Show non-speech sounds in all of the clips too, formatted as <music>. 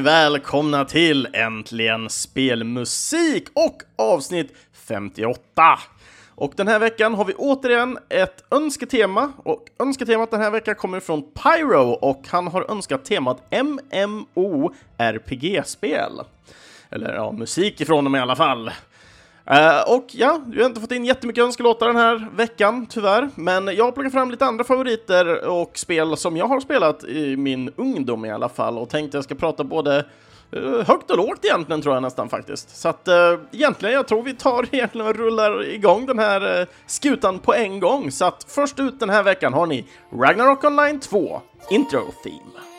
välkomna till Äntligen Spelmusik och avsnitt 58. Och den här veckan har vi återigen ett önsketema och önsketemat den här veckan kommer från Pyro och han har önskat temat MMORPG-spel. Eller ja, musik ifrån dem i alla fall. Uh, och ja, vi har inte fått in jättemycket önskelåtar den här veckan, tyvärr. Men jag har plockat fram lite andra favoriter och spel som jag har spelat i min ungdom i alla fall. Och tänkte jag ska prata både uh, högt och lågt egentligen, tror jag nästan faktiskt. Så att uh, egentligen, jag tror vi tar <laughs> egentligen och rullar igång den här uh, skutan på en gång. Så att först ut den här veckan har ni Ragnarok Online 2, Intro Theme.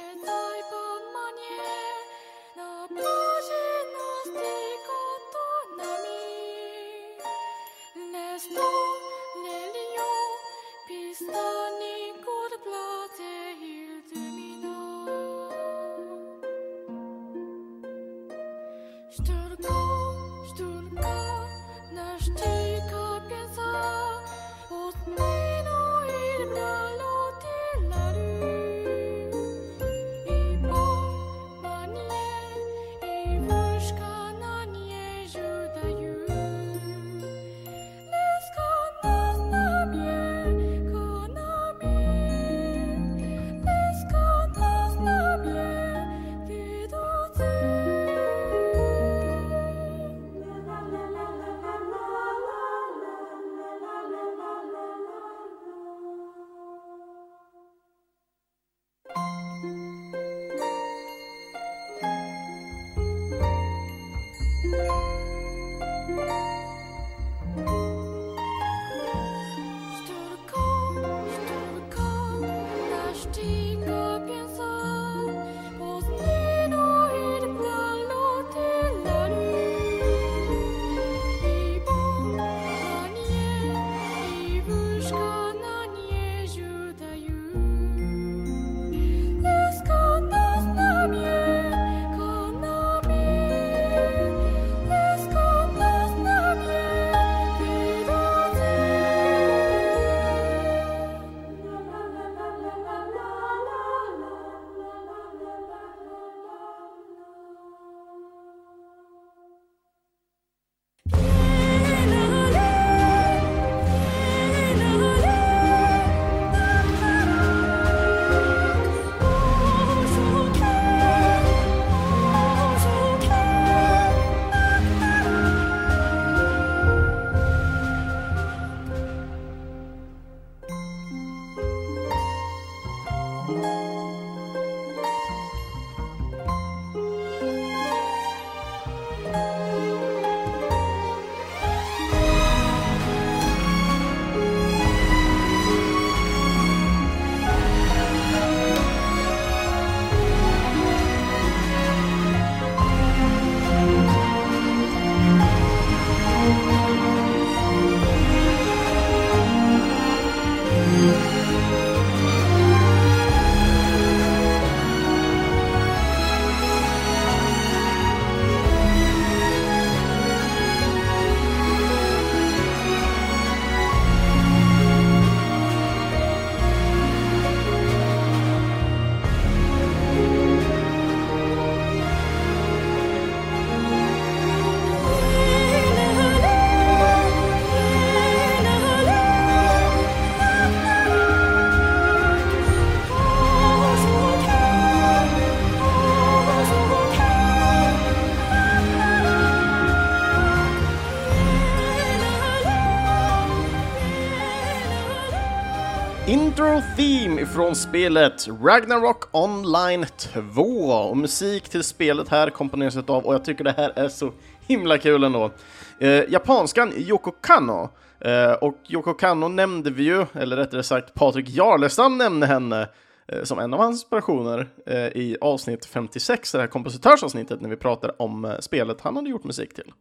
Intro Theme ifrån spelet Ragnarok Online 2 och musik till spelet här komponeras av och jag tycker det här är så himla kul ändå. Eh, japanskan Yoko Kanno eh, och Yoko Kanno nämnde vi ju, eller rättare sagt Patrik Jarlestam nämnde henne eh, som en av hans inspirationer eh, i avsnitt 56, det här kompositörsavsnittet när vi pratade om eh, spelet han hade gjort musik till.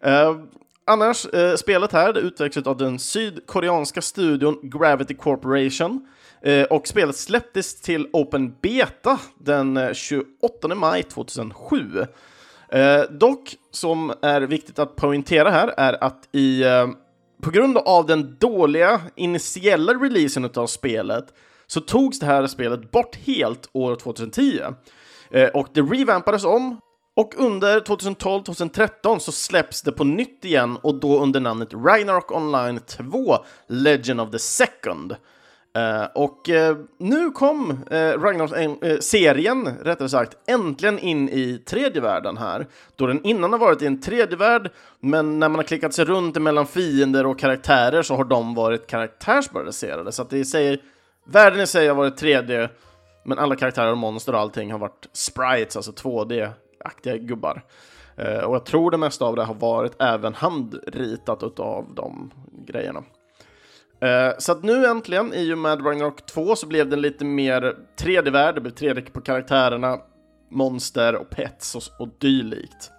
Eh, Annars, eh, spelet här det utvecklas av den sydkoreanska studion Gravity Corporation eh, och spelet släpptes till Open Beta den eh, 28 maj 2007. Eh, dock, som är viktigt att poängtera här, är att i, eh, på grund av den dåliga initiella releasen av spelet så togs det här spelet bort helt år 2010. Eh, och det revampades om och under 2012-2013 så släpps det på nytt igen och då under namnet Ragnarok Online 2 Legend of the Second. Uh, och uh, nu kom eh, uh, Ragnarok-serien, rättare sagt, äntligen in i tredje världen här. Då den innan har varit i en tredje värld, men när man har klickat sig runt mellan fiender och karaktärer så har de varit karaktärsbaserade. Så att det säger, världen i sig har varit tredje, men alla karaktärer och monster och allting har varit sprites, alltså 2D aktiga gubbar. Eh, och jag tror det mesta av det har varit även handritat av de grejerna. Eh, så att nu äntligen, i och med Ragnarok 2, så blev den lite mer 3D-värld, det blev 3D på karaktärerna, monster och pets och, och dylikt.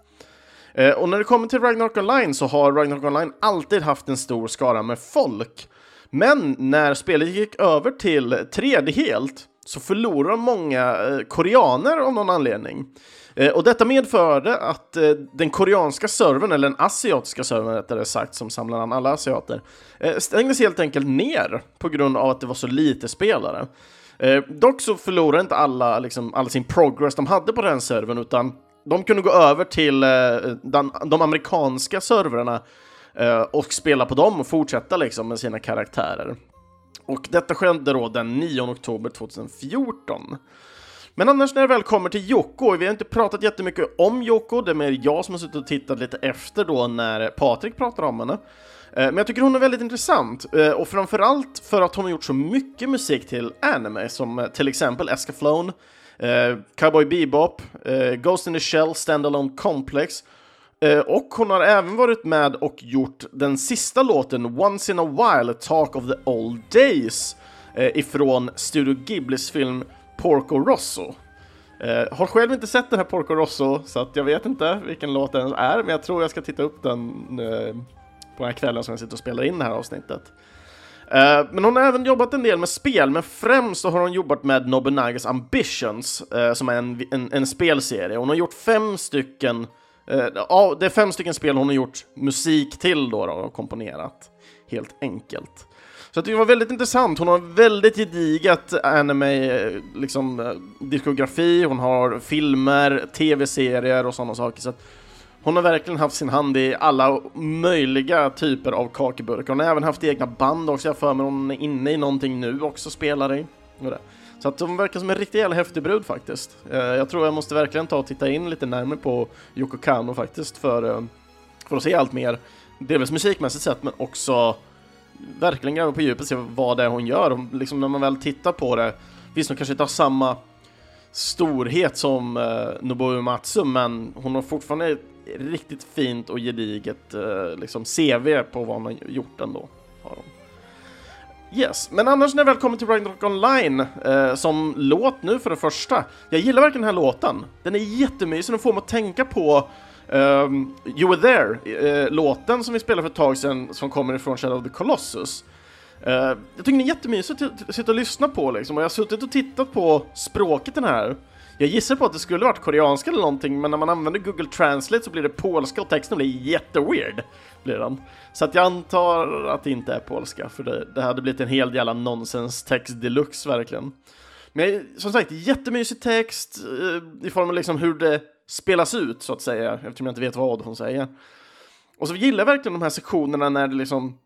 Eh, och när det kommer till Ragnarok Online så har Ragnarok Online alltid haft en stor skara med folk. Men när spelet gick över till 3D helt så förlorade många koreaner av någon anledning. Eh, och detta medförde att eh, den koreanska servern, eller den asiatiska servern rättare sagt, som samlar an alla asiater, eh, stängdes helt enkelt ner på grund av att det var så lite spelare. Dock så förlorade inte alla, liksom, all sin progress de hade på den servern, utan de kunde gå över till den, de amerikanska servrarna och spela på dem och fortsätta liksom, med sina karaktärer. Och detta skedde då den 9 oktober 2014. Men annars när det väl kommer till Joko, vi har inte pratat jättemycket om Joko, det är mer jag som har suttit och tittat lite efter då när Patrik pratar om henne. Eh, men jag tycker hon är väldigt intressant, eh, och framförallt för att hon har gjort så mycket musik till anime, som eh, till exempel Escaflone, Cowboy Bebop, Ghost in the Shell, Standalone Complex, och hon har även varit med och gjort den sista låten, Once in a while, Talk of the Old Days, ifrån Studio Ghiblis film Porco Rosso. Eh, har själv inte sett den här Porco Rosso, så att jag vet inte vilken låt den är, men jag tror jag ska titta upp den eh, på den här kvällen som jag sitter och spelar in det här avsnittet. Eh, men hon har även jobbat en del med spel, men främst så har hon jobbat med Nobunagas Ambitions, eh, som är en, en, en, spelserie. Hon har gjort fem stycken, eh, ja, det är fem stycken spel hon har gjort musik till då, då och komponerat, helt enkelt. Så det var väldigt intressant. Hon har väldigt gediget eh, anime, eh, liksom eh, diskografi, hon har filmer, tv-serier och sådana saker. Så hon har verkligen haft sin hand i alla möjliga typer av kakeburkar. Hon har även haft egna band också, jag för mig hon är inne i någonting nu också, spelar i. Så att hon verkar som en riktigt jävla häftig brud faktiskt. Jag tror jag måste verkligen ta och titta in lite närmare på Yoko Kano faktiskt för, för att se allt mer, delvis musikmässigt sett men också verkligen gräva på djupet och se vad det är hon gör. Och liksom när man väl tittar på det, visst hon kanske inte har samma storhet som eh, Nobuo Matsu, men hon har fortfarande ett riktigt fint och gediget eh, liksom CV på vad hon har gjort ändå. Har hon. Yes, men annars när jag väl kommer till Ragnarok Online eh, som låt nu för det första, jag gillar verkligen den här låten. Den är jättemysig, den får mig att tänka på Um, you were there-låten eh, som vi spelade för ett tag sedan som kommer ifrån Shadow of the Colossus. Uh, jag tycker den är jättemysig att sitta och lyssna på liksom, och jag har suttit och tittat på språket den här. Jag gissar på att det skulle varit koreanska eller någonting, men när man använder Google Translate så blir det polska och texten blir jätteweird. Blir den. Så att jag antar att det inte är polska, för det, det hade blivit en hel jävla nonsens-text deluxe verkligen. Men som sagt, jättemysig text uh, i form av liksom hur det spelas ut så att säga, eftersom jag inte vet vad hon säger. Och så gillar jag verkligen de här sektionerna när det liksom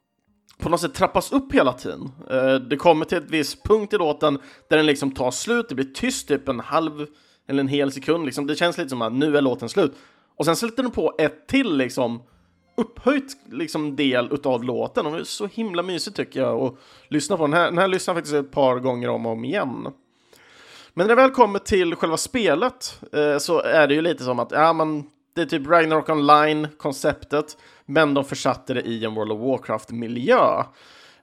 på något sätt trappas upp hela tiden. Eh, det kommer till ett viss punkt i låten där den liksom tar slut, det blir tyst typ en halv eller en hel sekund, liksom. det känns lite som att nu är låten slut. Och sen sätter den på ett till liksom upphöjt liksom del utav låten och det är så himla mysigt tycker jag att lyssna på den här. Den här lyssnar jag faktiskt ett par gånger om och om igen. Men när det väl kommer till själva spelet eh, så är det ju lite som att ja, man, det är typ Ragnarok Online-konceptet, men de försatte det i en World of Warcraft-miljö.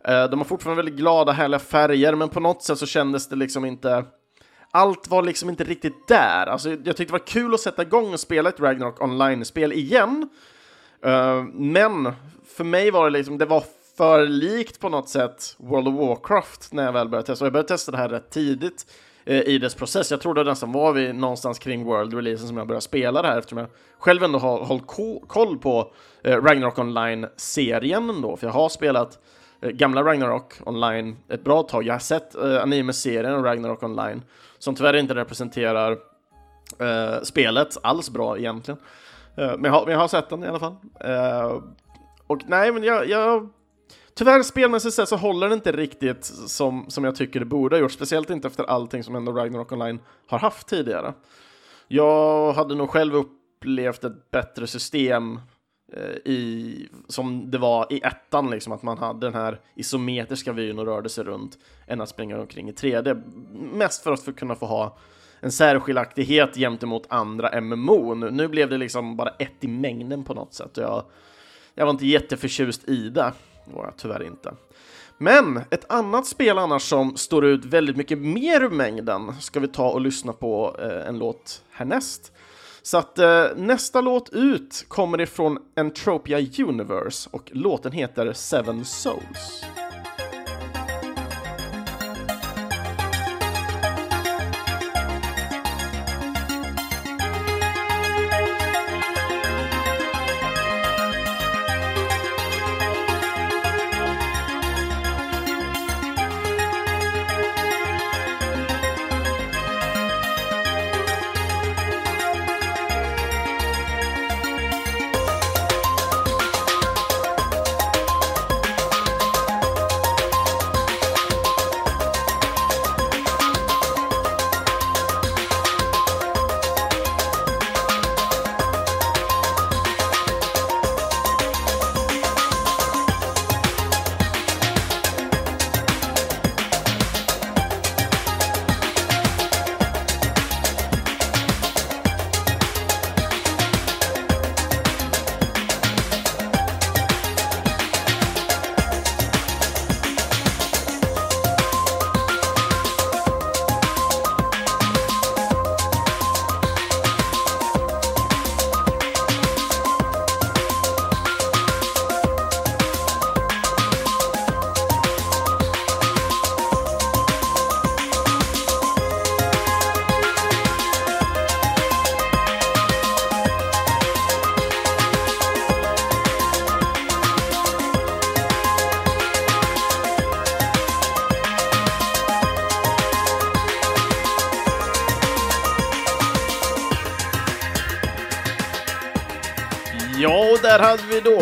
Eh, de har fortfarande väldigt glada, härliga färger, men på något sätt så kändes det liksom inte... Allt var liksom inte riktigt där. Alltså, jag tyckte det var kul att sätta igång och spela ett Ragnarok Online-spel igen. eh, men för mig var det liksom, det var för likt på något sätt World of Warcraft när jag väl började testa. Och jag började testa det här rätt tidigt Eh, i dess process. Jag tror det nästan var vi någonstans kring World-releasen som jag började spela det här eftersom jag själv ändå har hållit koll på eh, Ragnarok Online-serien ändå, för jag har spelat eh, gamla Ragnarok Online ett bra tag. Jag har sett anime-serien Ragnarok Online som tyvärr inte representerar eh, spelet alls bra egentligen. Eh, men, jag har, men jag har sett den i alla fall. Eh, och nej, men jag, jag Tyvärr spelmässigt sett så håller det inte riktigt som, som jag tycker det borde ha gjort, speciellt inte efter allting som ändå Ragnarok Online har haft tidigare. Jag hade nog själv upplevt ett bättre system eh, i, som det var i ettan, liksom, att man hade den här isometriska vyn och rörde sig runt, än att springa omkring i 3D. Mest för att kunna få ha en särskiljaktighet gentemot andra MMO. Nu, nu blev det liksom bara ett i mängden på något sätt och jag, jag var inte jätteförtjust i det var jag tyvärr inte. Men ett annat spel annars som står ut väldigt mycket mer ur mängden ska vi ta och lyssna på eh, en låt härnäst. Så att eh, nästa låt ut kommer ifrån Entropia Universe och låten heter Seven Souls.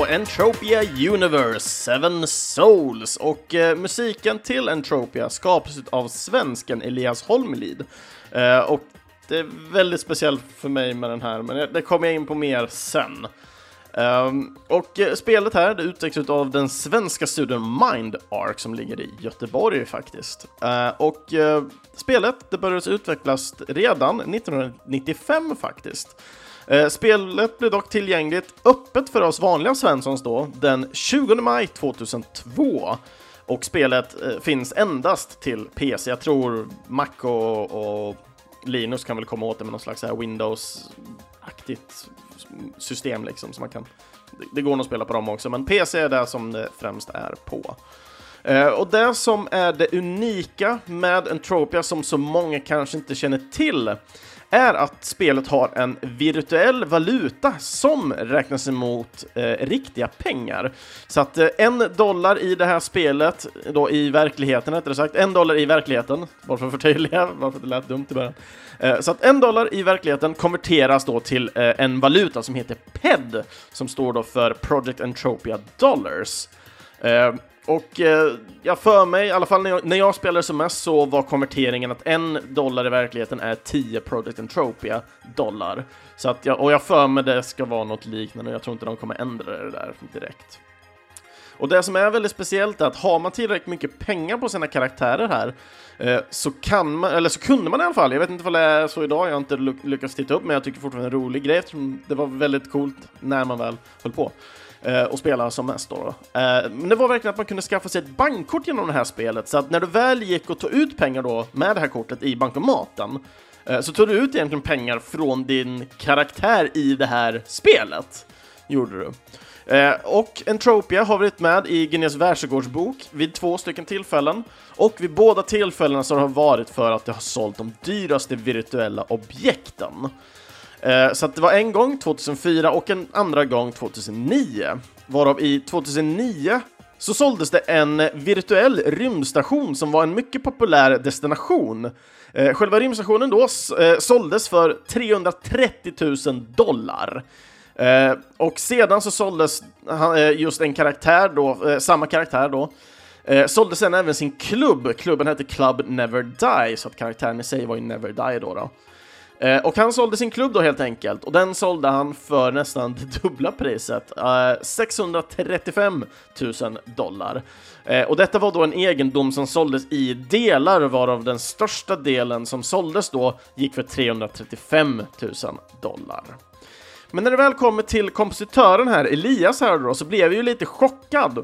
Entropia Universe, Seven Souls och eh, musiken till Entropia skapas av svensken Elias Holmlid. Eh, och det är väldigt speciellt för mig med den här, men det kommer jag in på mer sen. Um, och eh, spelet här det utvecklas av den svenska studion Mind Arc som ligger i Göteborg faktiskt. Uh, och uh, spelet det började utvecklas redan 1995 faktiskt. Eh, spelet blir dock tillgängligt öppet för oss vanliga Svenssons då den 20 maj 2002 och spelet eh, finns endast till PC. Jag tror Mac och, och Linus kan väl komma åt det med någon slags Windows-aktigt system liksom, så man kan det går nog att spela på dem också, men PC är det som det främst är på. Eh, och det som är det unika med Entropia som så många kanske inte känner till är att spelet har en virtuell valuta som räknas emot eh, riktiga pengar. Så att eh, en dollar i det här spelet, då i verkligheten rättare sagt, en dollar i verkligheten, bara för att förtydliga varför det lät dumt i början. Eh, så att en dollar i verkligheten konverteras då till eh, en valuta som heter PED, som står då för Project Entropia Dollars. Eh, och eh, jag för mig, i alla fall när jag, när jag spelade som mest, så var konverteringen att en dollar i verkligheten är 10 Project Entropia dollar. Så att jag, och jag för mig det ska vara något liknande, och jag tror inte de kommer ändra det där direkt. Och det som är väldigt speciellt är att har man tillräckligt mycket pengar på sina karaktärer här eh, så kan man, eller så kunde man i alla fall, jag vet inte om det är så idag, jag har inte lyckats titta upp men jag tycker fortfarande det är en rolig grej eftersom det var väldigt coolt när man väl höll på eh, och spela som mest. Då, då. Eh, men det var verkligen att man kunde skaffa sig ett bankkort genom det här spelet, så att när du väl gick och tog ut pengar då med det här kortet i bankomaten, eh, så tog du ut egentligen pengar från din karaktär i det här spelet. Gjorde du. Eh, och Entropia har varit med i Guinness världsrekordsbok vid två stycken tillfällen. Och vid båda tillfällena så har det varit för att det har sålt de dyraste virtuella objekten. Eh, så det var en gång 2004 och en andra gång 2009. Varav i 2009 så såldes det en virtuell rymdstation som var en mycket populär destination eh, själva rymdstationen då eh, såldes för 330 000 dollar. Och sedan så såldes just en karaktär då, samma karaktär då, sålde sen även sin klubb. Klubben hette Club Never Die, så att karaktären i sig var ju Never Die då. då. Eh, och han sålde sin klubb då helt enkelt, och den sålde han för nästan det dubbla priset, eh, 635 000 dollar. Eh, och detta var då en egendom som såldes i delar, varav den största delen som såldes då gick för 335 000 dollar. Men när det väl kommer till kompositören här, Elias här då, så blev jag ju lite chockad.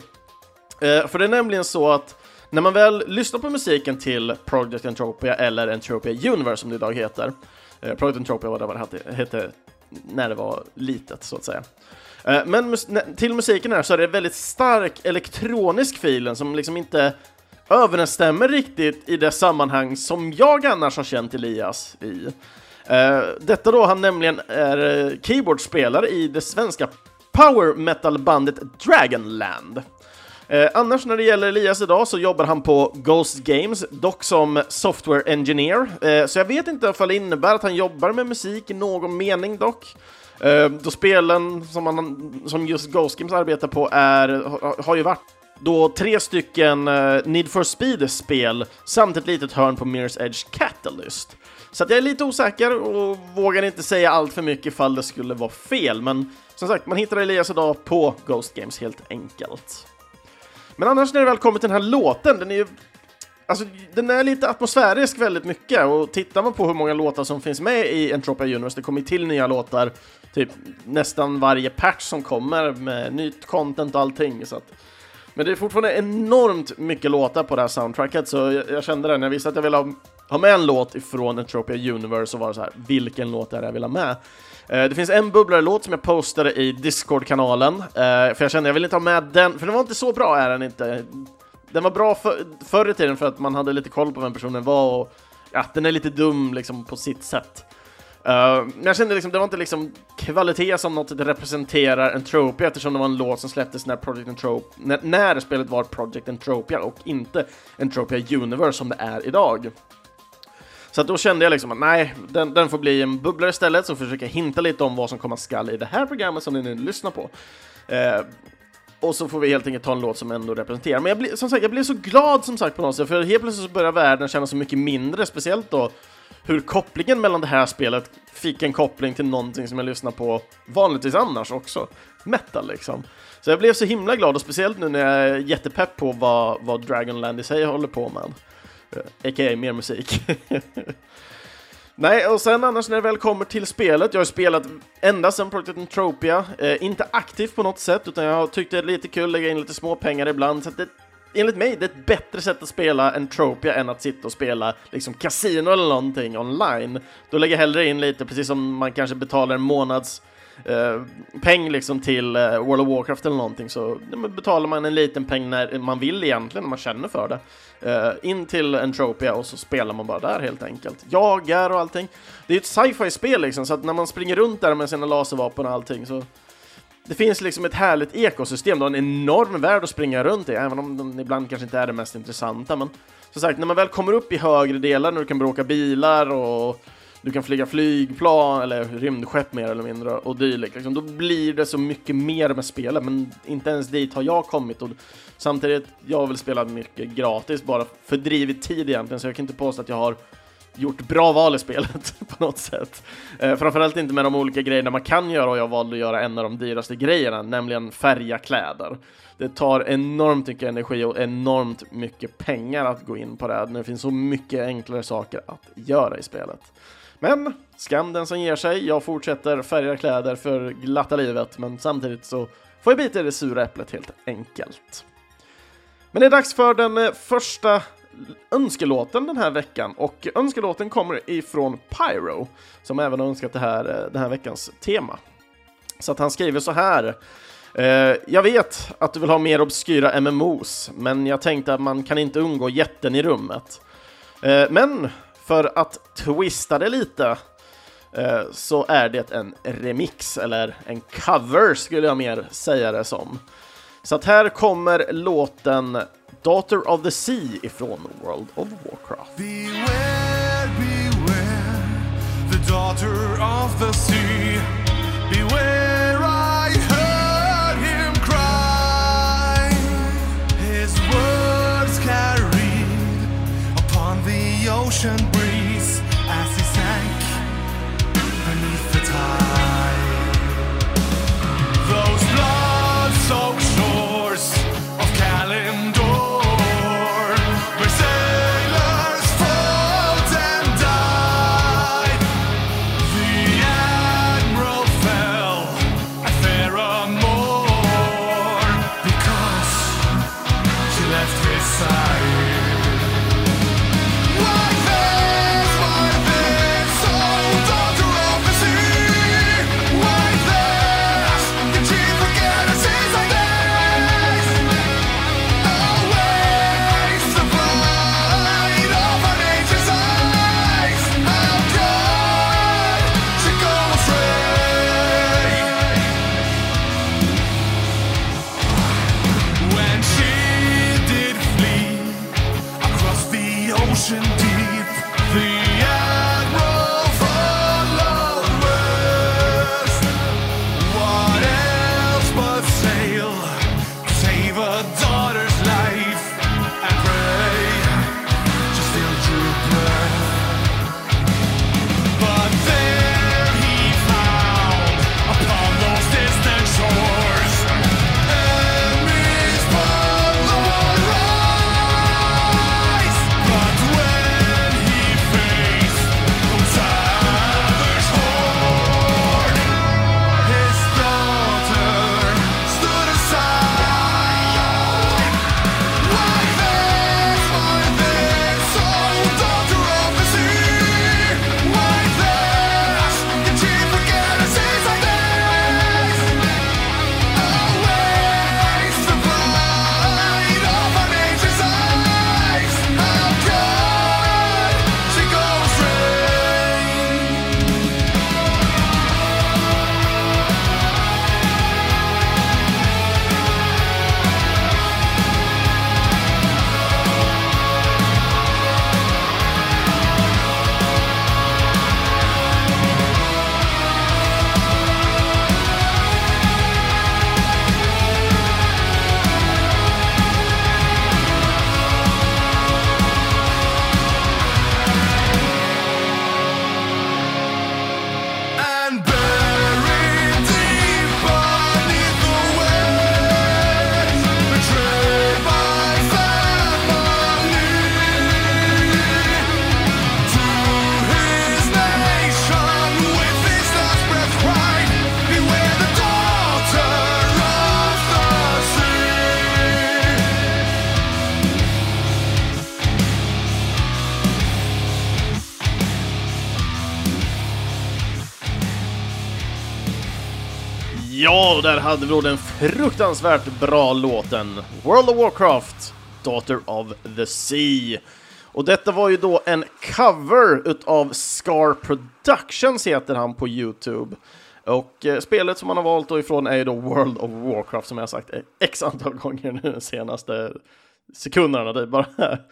Eh, för det är nämligen så att när man väl lyssnar på musiken till Project Entropia eller Entropia Universe som det idag heter, eh, Project Entropia var det vad det hette när det var litet så att säga. Eh, men mus till musiken här så är det väldigt stark elektronisk filen som liksom inte överensstämmer riktigt i det sammanhang som jag annars har känt Elias i. Eh, detta då han nämligen är eh, keyboardspelare i det svenska power metal-bandet Dragonland. Eh, annars när det gäller Elias idag så jobbar han på Ghost Games, dock som software engineer, eh, så jag vet inte ifall det innebär att han jobbar med musik i någon mening dock. Eh, då spelen som, man, som just Ghost Games arbetar på är, har, har ju varit då tre stycken Need for Speed-spel samt ett litet hörn på Mirror's Edge Catalyst. Så jag är lite osäker och vågar inte säga allt för mycket ifall det skulle vara fel, men som sagt, man hittar Elias idag på Ghost Games helt enkelt. Men annars när det väl kommer till den här låten, den är ju Alltså, den är lite atmosfärisk väldigt mycket och tittar man på hur många låtar som finns med i Entropia Universe, det kommer till nya låtar typ nästan varje patch som kommer med nytt content och allting. Så att, men det är fortfarande enormt mycket låtar på det här soundtracket, så jag, jag kände det när jag visste att jag ville ha ha med en låt ifrån Entropia Universe och vara så här, vilken låt är det jag vill ha med? Eh, det finns en bubblare-låt som jag postade i Discord-kanalen, eh, för jag kände jag vill inte ha med den, för den var inte så bra är den inte. Den var bra för, förr i tiden för att man hade lite koll på vem personen var och ja, den är lite dum liksom på sitt sätt. Uh, men jag kände liksom, det var inte liksom kvalitet som något representerar Entropia eftersom det var en låt som släpptes när Project Entropia, när, när spelet var Project Entropia och inte Entropia Universe som det är idag. Så då kände jag liksom att nej, den, den får bli en bubblare istället, som försöker hinta lite om vad som komma skall i det här programmet som ni nu lyssnar på. Eh, och så får vi helt enkelt ta en låt som ändå representerar. Men jag blir, som sagt, jag blev så glad som sagt på något sätt, för helt plötsligt så börjar världen kännas så mycket mindre, speciellt då hur kopplingen mellan det här spelet fick en koppling till någonting som jag lyssnar på vanligtvis annars också. Metal liksom. Så jag blev så himla glad, och speciellt nu när jag är jättepepp på vad, vad Dragonland i sig håller på med. Eh, A.k.a. Mer musik. <laughs> Nej, och sen annars när det väl kommer till spelet, jag har spelat ända sedan Project Entropia, eh, inte aktivt på något sätt, utan jag har tyckt det är lite kul att lägga in lite små pengar ibland, så att det, enligt mig, det är ett bättre sätt att spela Entropia än att sitta och spela liksom kasino eller någonting online. Då lägger jag hellre in lite, precis som man kanske betalar en månads eh, peng liksom till eh, World of Warcraft eller någonting så ja, betalar man en liten peng när man vill egentligen, när man känner för det. Eh, in till Entropia och så spelar man bara där helt enkelt. Jagar och allting. Det är ett sci-fi-spel liksom, så att när man springer runt där med sina laservapen och allting så det finns liksom ett härligt ekosystem, du har en enorm värld att springa runt i, även om den ibland kanske inte är det mest intressanta, men som sagt, när man väl kommer upp i högre delar, när du kan bråka bilar och du kan flyga flygplan eller rymdskepp mer eller mindre och dylikt. Liksom, då blir det så mycket mer med spelet, men inte ens dit har jag kommit. Och samtidigt, jag vill spela mycket gratis bara fördrivit tid egentligen, så jag kan inte påstå att jag har gjort bra val i spelet <laughs> på något sätt. Eh, framförallt inte med de olika grejerna man kan göra och jag valde att göra en av de dyraste grejerna, nämligen färga kläder. Det tar enormt mycket energi och enormt mycket pengar att gå in på det, det finns så mycket enklare saker att göra i spelet. Men skam den som ger sig. Jag fortsätter färga kläder för glatta livet, men samtidigt så får jag bita i det sura äpplet helt enkelt. Men det är dags för den eh, första önskelåten den här veckan och önskelåten kommer ifrån Pyro som även har önskat det här, eh, den här veckans tema. Så att han skriver så här. Eh, jag vet att du vill ha mer obskyra MMOs, men jag tänkte att man kan inte undgå jätten i rummet. Eh, men för att twista det lite eh, så är det en remix, eller en cover skulle jag mer säga det som. Så att här kommer låten Daughter of the Sea ifrån World of Warcraft. Beware, beware the daughter of the sea. Beware, ocean breeze hade vi då den fruktansvärt bra låten World of Warcraft, Daughter of the Sea. Och detta var ju då en cover utav Scar Productions heter han på Youtube. Och eh, spelet som han har valt då ifrån är ju då World of Warcraft som jag har sagt x antal gånger nu de senaste sekunderna. Det är bara här.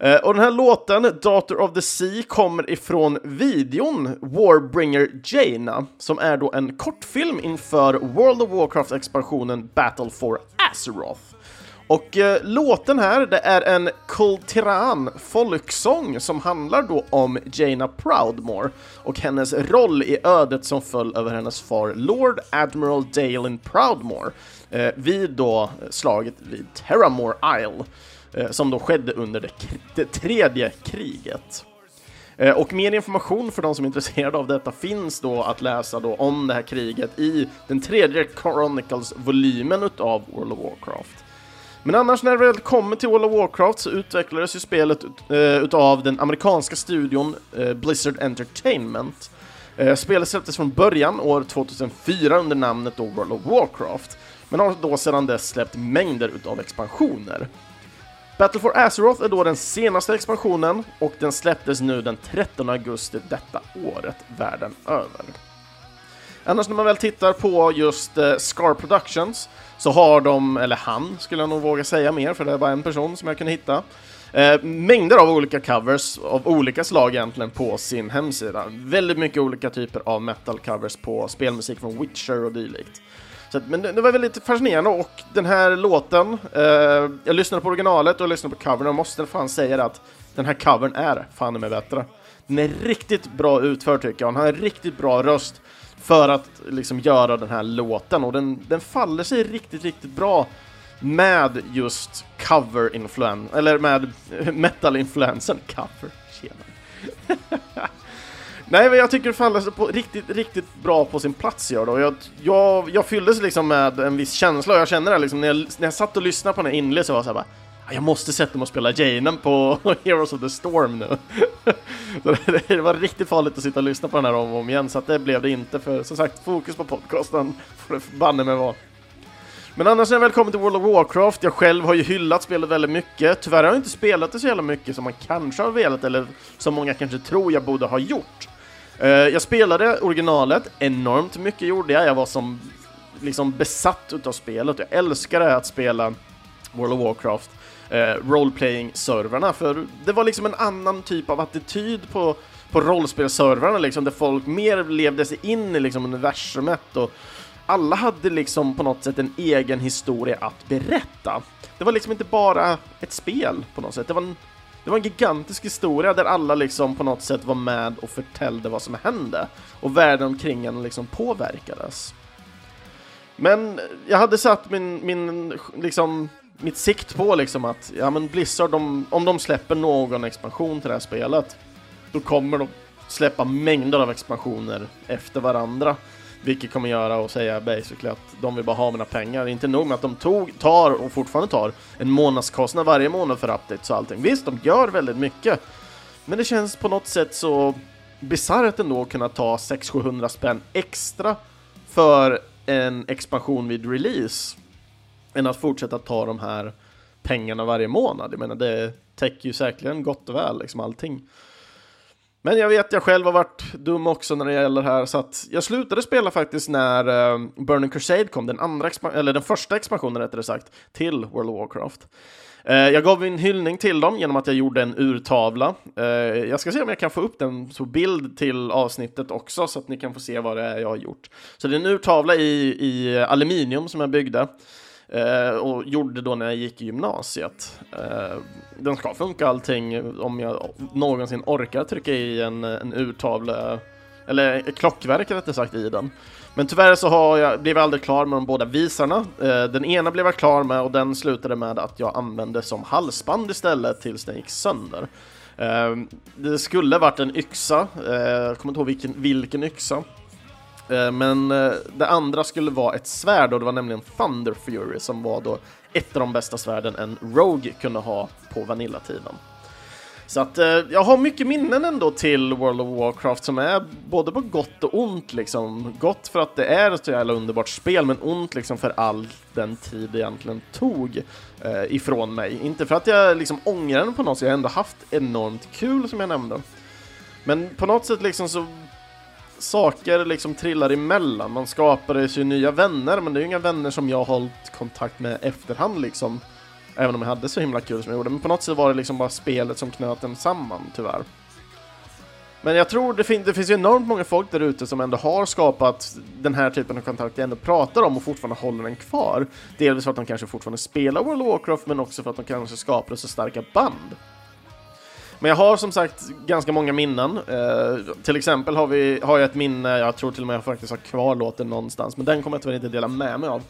Eh, Och den här låten, Daughter of the Sea, kommer ifrån videon Warbringer Jaina, som är då en kortfilm inför World of Warcraft-expansionen Battle for Azeroth. Och eh, låten här, det är en Kultiran folksång som handlar då om Jaina Proudmore och hennes roll i ödet som föll över hennes far Lord Admiral Dalen Proudmore eh, vid då slaget vid Terramore Isle eh, Eh, som då skedde under det, det tredje kriget. Eh, och mer information för de som är intresserade av detta finns då att läsa då om det här kriget i den tredje Chronicles-volymen utav World of Warcraft. Men annars när det väl kommer till World of Warcraft så utvecklades ju spelet ut, uh, utav den amerikanska studion uh, Blizzard Entertainment. Uh, spelet släpptes från början år 2004 under namnet då World of Warcraft, men har då sedan dess släppt mängder utav expansioner. Battle for Azeroth är då den senaste expansionen och den släpptes nu den 13 augusti detta året världen över. Annars när man väl tittar på just eh, Scar Productions så har de, eller han skulle jag nog våga säga mer för det är bara en person som jag kunde hitta. Eh, mängder av olika covers av olika slag egentligen på sin hemsida. Väldigt mycket olika typer av metal-covers på spelmusik från Witcher och dylikt. Så men det, det var väldigt fascinerande och den här låten, eh, jag lyssnade på originalet och jag lyssnade på covern och måste fan säga det att den här covern är fan med bättre. Den är riktigt bra utförd tycker jag, han har en riktigt bra röst för att liksom göra den här låten och den, den faller sig riktigt, riktigt bra med just cover-influensen, eller med <laughs> metal-influensen. Cover, tjena. <laughs> Nej, men jag tycker det faller på riktigt, riktigt bra på sin plats gör det. Och jag, jag, jag fylldes liksom med en viss känsla och jag känner det liksom när jag, när jag satt och lyssnade på den här inled så var jag så här bara ah, jag måste sätta mig och spela Janen på <laughs> Heroes of the Storm nu. <laughs> det, var riktigt farligt att sitta och lyssna på den här om och om igen, så att det blev det inte. För som sagt, fokus på podcasten <laughs> får det banne mig vara. Men annars är jag välkommen till World of Warcraft, jag själv har ju hyllat spelet väldigt mycket. Tyvärr har jag inte spelat det så jävla mycket som man kanske har velat, eller som många kanske tror jag borde ha gjort. Eh, jag spelade originalet, enormt mycket gjorde jag. Jag var som liksom besatt utav spelet. Jag älskade att spela World of Warcraft eh, roleplaying-servrarna, för det var liksom en annan typ av attityd på, på rollspelsservrarna, liksom, där folk mer levde sig in i liksom, universumet och alla hade liksom på något sätt en egen historia att berätta. Det var liksom inte bara ett spel på något sätt, det var en, det var en gigantisk historia där alla liksom på något sätt var med och förtällde vad som hände och världen omkring en liksom påverkades. Men jag hade satt min, min liksom, mitt sikt på liksom att, ja men Blizzard, de, om de släpper någon expansion till det här spelet, då kommer de släppa mängder av expansioner efter varandra. Vilket kommer göra och säga basically att de vill bara ha mina pengar. Inte nog med att de tog, tar och fortfarande tar en månadskostnad varje månad för updates och allting. Visst, de gör väldigt mycket. Men det känns på något sätt så bisarrt ändå att kunna ta 600-700 spänn extra för en expansion vid release än att fortsätta ta de här pengarna varje månad. Jag menar, det täcker ju säkerligen gott och väl liksom allting. Men jag vet, jag själv har varit dum också när det gäller det här, så att jag slutade spela faktiskt när eh, Burning Crusade kom, den, andra expa- eller den första expansionen rättare sagt, till World of Warcraft. Eh, jag gav en hyllning till dem genom att jag gjorde en urtavla. Eh, jag ska se om jag kan få upp den på bild till avsnittet också, så att ni kan få se vad det är jag har gjort. Så det är en urtavla i, i aluminium som jag byggde. Eh, och gjorde då när jag gick i gymnasiet. Eh, den ska funka allting om jag någonsin orkar trycka i en, en urtavla, eller ett klockverk rättare sagt i den. Men tyvärr så har jag, blev jag aldrig klar med de båda visarna. Eh, den ena blev jag klar med och den slutade med att jag använde som halsband istället tills den gick sönder. Eh, det skulle varit en yxa, eh, jag kommer inte ihåg vilken, vilken yxa. Eh, men eh, det andra skulle vara ett svärd och det var nämligen Thunder Fury som var då ett av de bästa svärden en Rogue kunde ha på Vanilla-tiden. Så att eh, jag har mycket minnen ändå till World of Warcraft som är både på gott och ont liksom. Gott för att det är ett så jävla underbart spel, men ont liksom för all den tid det egentligen tog ifrån mig. Inte för att jag liksom ångrar den på något sätt, jag har ändå haft enormt kul som jag nämnde. Men på något sätt liksom så saker liksom trillar emellan. Man skapar sig nya vänner, men det är ju inga vänner som jag har hållit kontakt med efterhand liksom. Även om jag hade så himla kul som jag gjorde. Men på något sätt var det liksom bara spelet som knöt en samman, tyvärr. Men jag tror det, fin det finns ju enormt många folk där ute som ändå har skapat den här typen av kontakt jag ändå pratar om och fortfarande håller den kvar. Delvis för att de kanske fortfarande spelar World of Warcraft, men också för att de kanske skapade så starka band. Men jag har som sagt ganska många minnen. Eh, till exempel har, vi, har jag ett minne, jag tror till och med jag faktiskt har kvar låten någonstans, men den kommer jag tyvärr inte dela med mig av.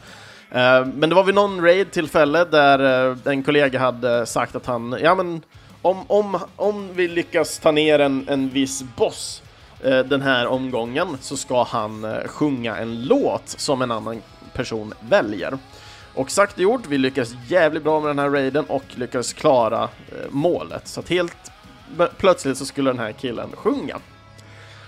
Eh, men det var vid någon raid-tillfälle där eh, en kollega hade sagt att han, ja men om, om, om vi lyckas ta ner en, en viss boss eh, den här omgången så ska han eh, sjunga en låt som en annan person väljer. Och sagt och gjort, vi lyckades jävligt bra med den här raiden och lyckades klara eh, målet. Så att helt plötsligt så skulle den här killen sjunga.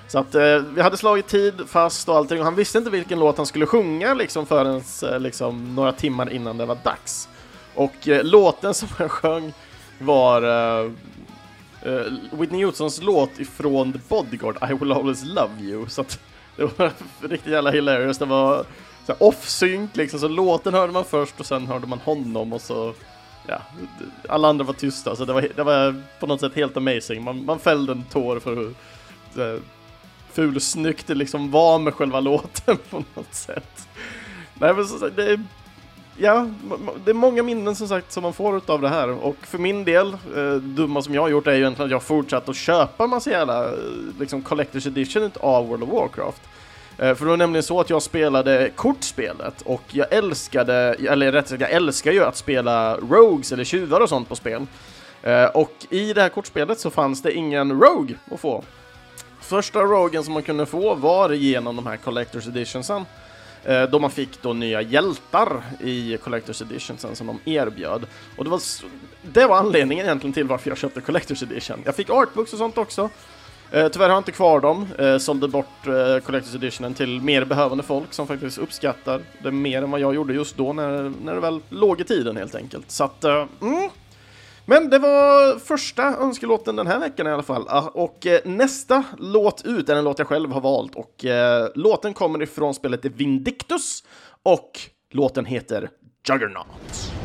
Så att eh, vi hade slagit tid fast och allting och han visste inte vilken låt han skulle sjunga liksom förrän eh, liksom, några timmar innan det var dags. Och eh, låten som han sjöng var eh, eh Whitney Houstons låt ifrån The Bodyguard, I will always love you. Så att det var <laughs> riktigt jävla hilarious. Det var off-sync liksom, så låten hörde man först och sen hörde man honom och så ja, alla andra var tysta, så det var, det var på något sätt helt amazing. Man, man fällde en tår för hur eh, fulsnyggt det liksom var med själva <laughs> låten på något sätt. Nej men så, det är, ja, det är många minnen som sagt som man får av det här och för min del, eh, dumma som jag har gjort är ju egentligen att jag har fortsatt att köpa massa jävla eh, liksom collector's edition av World of Warcraft. Eh, för det var nämligen så att jag spelade kortspelet och jag älskade, eller rätt sagt jag älskar ju att spela Rogues eller tjuvar och sånt på spel. Eh, och i det här kortspelet så fanns det ingen Rogue att få. Första Rogen som man kunde få var genom de här Collector's Editionsen. Eh, då man fick då nya hjältar i Collector's Editionsen som de erbjöd. Och det var, det var anledningen egentligen till varför jag köpte Collector's Edition. Jag fick artbooks och sånt också. Eh, tyvärr har jag inte kvar dem. Eh, sålde bort eh, Collector's Editionen till mer behövande folk som faktiskt uppskattar det mer än vad jag gjorde just då när, när det väl låg i tiden helt enkelt. Så att, eh, mm. Men det var första önskelåten den här veckan i alla fall. Ah, och eh, nästa låt ut är en låt jag själv har valt och eh, låten kommer ifrån spelet Vindictus och låten heter Juggernaut.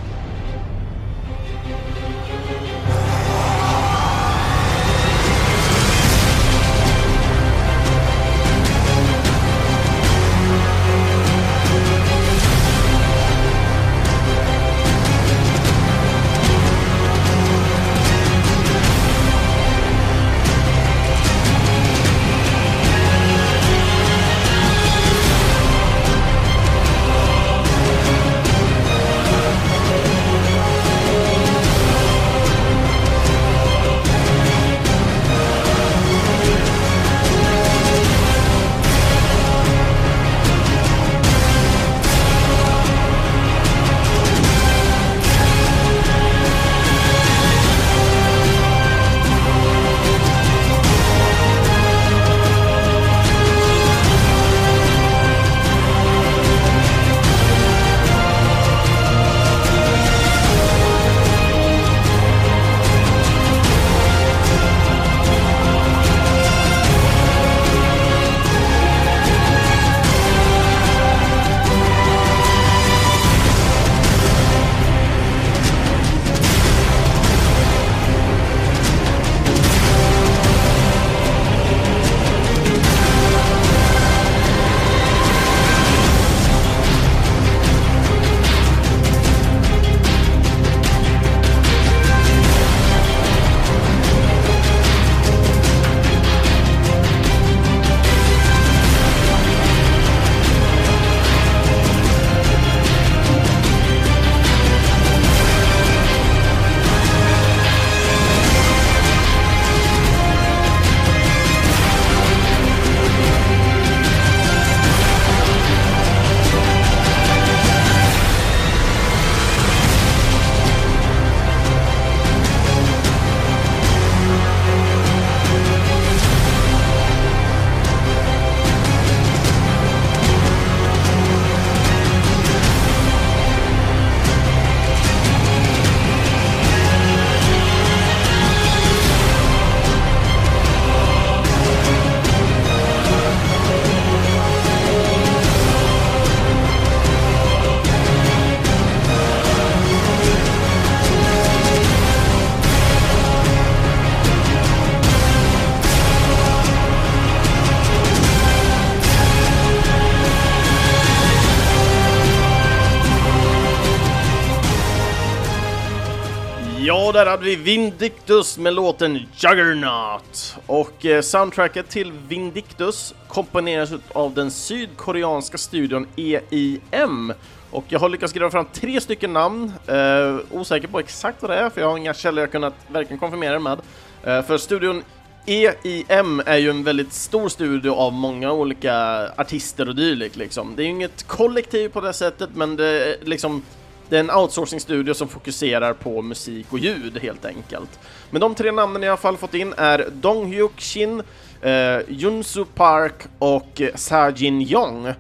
Ja, där hade vi Vindictus med låten Juggernaut. Och eh, soundtracket till Vindictus komponeras av den sydkoreanska studion EIM. Och jag har lyckats gräva fram tre stycken namn. Eh, osäker på exakt vad det är, för jag har inga källor jag kunnat verkligen konfirmera det med. Eh, för studion EIM är ju en väldigt stor studio av många olika artister och dylikt liksom. Det är ju inget kollektiv på det sättet, men det är liksom det är en outsourcing-studio som fokuserar på musik och ljud helt enkelt. Men de tre namnen jag i alla fall fått in är Dong Hyuk Shin, eh, Junsu Park och eh, Sajin Yong.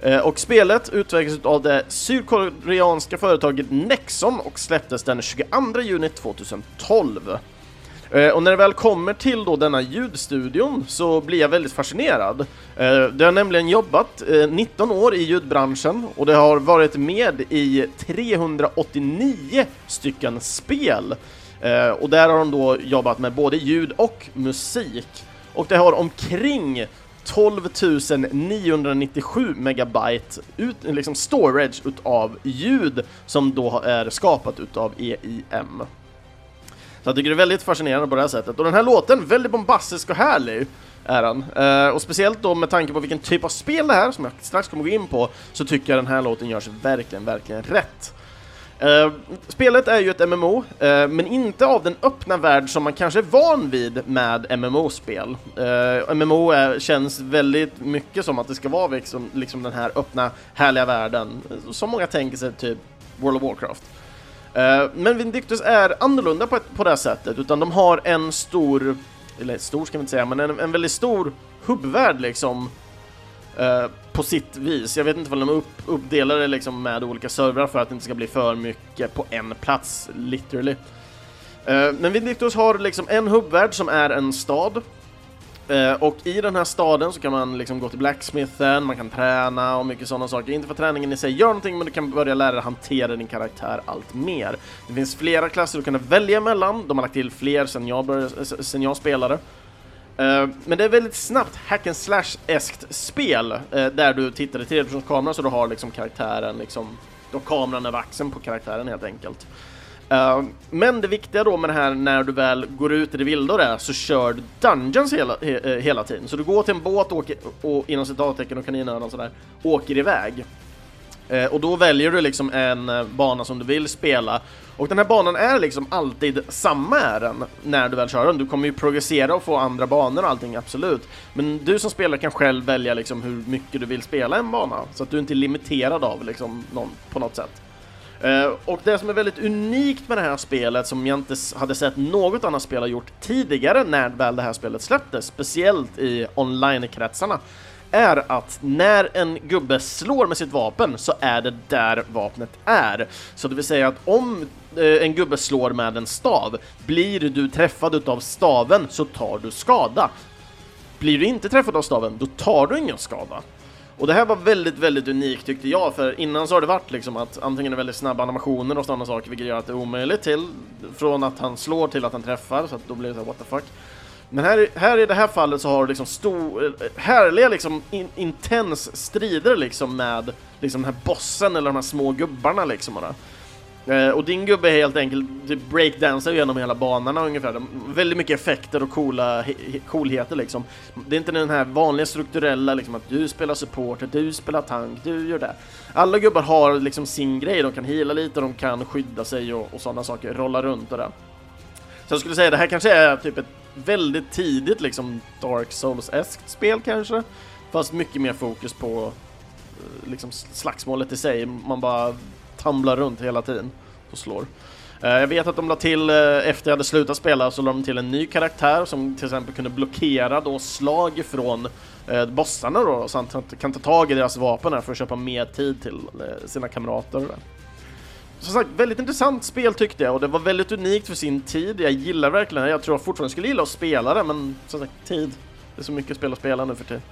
Eh, och spelet utvecklades av det sydkoreanska företaget Nexon och släpptes den 22 juni 2012. Eh, och när det väl kommer till då denna ljudstudion så blir jag väldigt fascinerad. Eh, det har nämligen jobbat eh, 19 år i ljudbranschen och det har varit med i 389 stycken spel. Och där har de då jobbat med både ljud och musik. Och det har omkring 12 997 megabyte ut, liksom storage utav ljud som då är skapat utav EIM. Så jag tycker det är väldigt fascinerande på det här sättet. Och den här låten, väldigt bombastisk och härlig är den. Uh, eh, och speciellt då med tanke på vilken typ av spel det är, som jag strax kommer gå in på, så tycker jag den här låten görs verkligen, verkligen rätt. Uh, spelet är ju ett MMO, uh, eh, men inte av den öppna värld som man kanske är van vid med MMO-spel. Uh, MMO är, känns väldigt mycket som att det ska vara liksom, liksom den här öppna, härliga världen, som många tänker sig typ World of Warcraft. Eh, men Vindictus är annorlunda på, ett, på det sättet, utan de har en stor, eller stor ska vi inte säga, men en, en väldigt stor hubbvärld liksom eh, på sitt vis. Jag vet inte om de upp, uppdelar det liksom med olika servrar för att det inte ska bli för mycket på en plats, literally. Eh, men Vindictus har liksom en hubbvärld som är en stad. Eh, och i den här staden så kan man liksom gå till blacksmithen, man kan träna och mycket sådana saker. Inte för att träningen i sig gör någonting, men du kan börja lära dig hantera din karaktär allt mer. Det finns flera klasser du kan välja mellan, de har lagt till fler sen jag, började, eh, sen jag spelade. Eh, men det är väldigt snabbt hack and slash-eskt spel eh, där du tittar i tredjepersonskamera så du har liksom karaktären liksom, då kameran över axeln på karaktären helt enkelt. Ehm, men det viktiga då med det här när du väl går ut i det vilda och det, så kör du dungeons hela, he, eh, hela tiden. Så du går till en båt och, åker, och inom citattecken och kaninöron och sådär, åker iväg. Eh, och då väljer du liksom en eh, bana som du vill spela. Och den här banan är liksom alltid samma är den när du väl kör den. Du kommer ju progressera och få andra banor och allting, absolut. Men du som spelare kan själv välja liksom hur mycket du vill spela en bana. Så att du inte är limiterad av liksom någon, på något sätt. Eh, och det som är väldigt unikt med det här spelet, som jag inte hade sett något annat spel ha gjort tidigare när väl det här spelet släpptes, speciellt i online-kretsarna, är att när en gubbe slår med sitt vapen så är det där vapnet är. Så det vill säga att om eh, en gubbe slår med en stav, blir du träffad utav staven så tar du skada. Blir du inte träffad av staven, då tar du ingen skada. Och det här var väldigt, väldigt unikt tyckte jag, för innan så har det varit liksom att antingen är väldigt snabba animationer och sådana saker, vilket gör att det är omöjligt till, från att han slår till att han träffar, så att då blir det så här, what the fuck. Men här, här i det här fallet så har du liksom stor, eh, härliga liksom in, intens strider liksom med liksom den här bossen eller de här små gubbarna liksom. Och det. Eh, och din gubbe är helt enkelt typ breakdansar genom hela banorna ungefär. De, väldigt mycket effekter och coola, he, coolheter liksom. Det är inte den här vanliga strukturella liksom att du spelar supporter, du spelar tank, du gör det. Alla gubbar har liksom sin grej, de kan heala lite, de kan skydda sig och, och sådana saker, rolla runt och det. Så jag skulle säga det här kanske är typ ett väldigt tidigt liksom Dark Souls-eskt spel kanske. Fast mycket mer fokus på eh, liksom slagsmålet i sig. Man bara tumblar runt hela tiden och slår. Eh, jag vet att de la till, eh, efter jag hade slutat spela, så la de till en ny karaktär som till exempel kunde blockera då slag från eh, bossarna då, så han kan ta tag i deras vapen här för att köpa mer tid till eh, sina kamrater. Som sagt, väldigt intressant spel tyckte jag och det var väldigt unikt för sin tid. Jag gillar verkligen det. Jag tror jag fortfarande skulle gilla att spela det, men som sagt, tid. Det är så mycket spel att spela nu för tiden.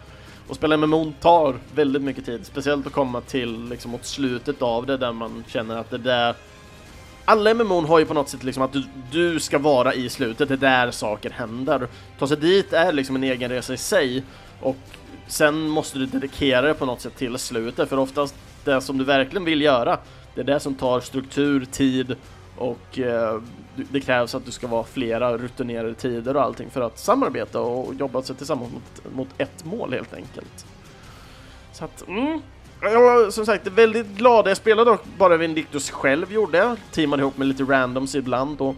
Och spela MMO tar väldigt mycket tid, speciellt att komma till liksom mot slutet av det där man känner att det där alla MMO har ju på något sätt liksom att du, du ska vara i slutet, det är där saker händer. Ta sig dit är liksom en egen resa i sig och sen måste du dedikera dig på något sätt till slutet för oftast det som du verkligen vill göra, det är det som tar struktur, tid och eh, det krävs att du ska vara flera rutinerade tider och allting för att samarbeta och jobba sig tillsammans mot, mot ett mål helt enkelt. Så att, mm. Jag var som sagt väldigt glad. Jag spelade dock bara Vindictus själv gjorde jag. Teamade ihop med lite randoms ibland och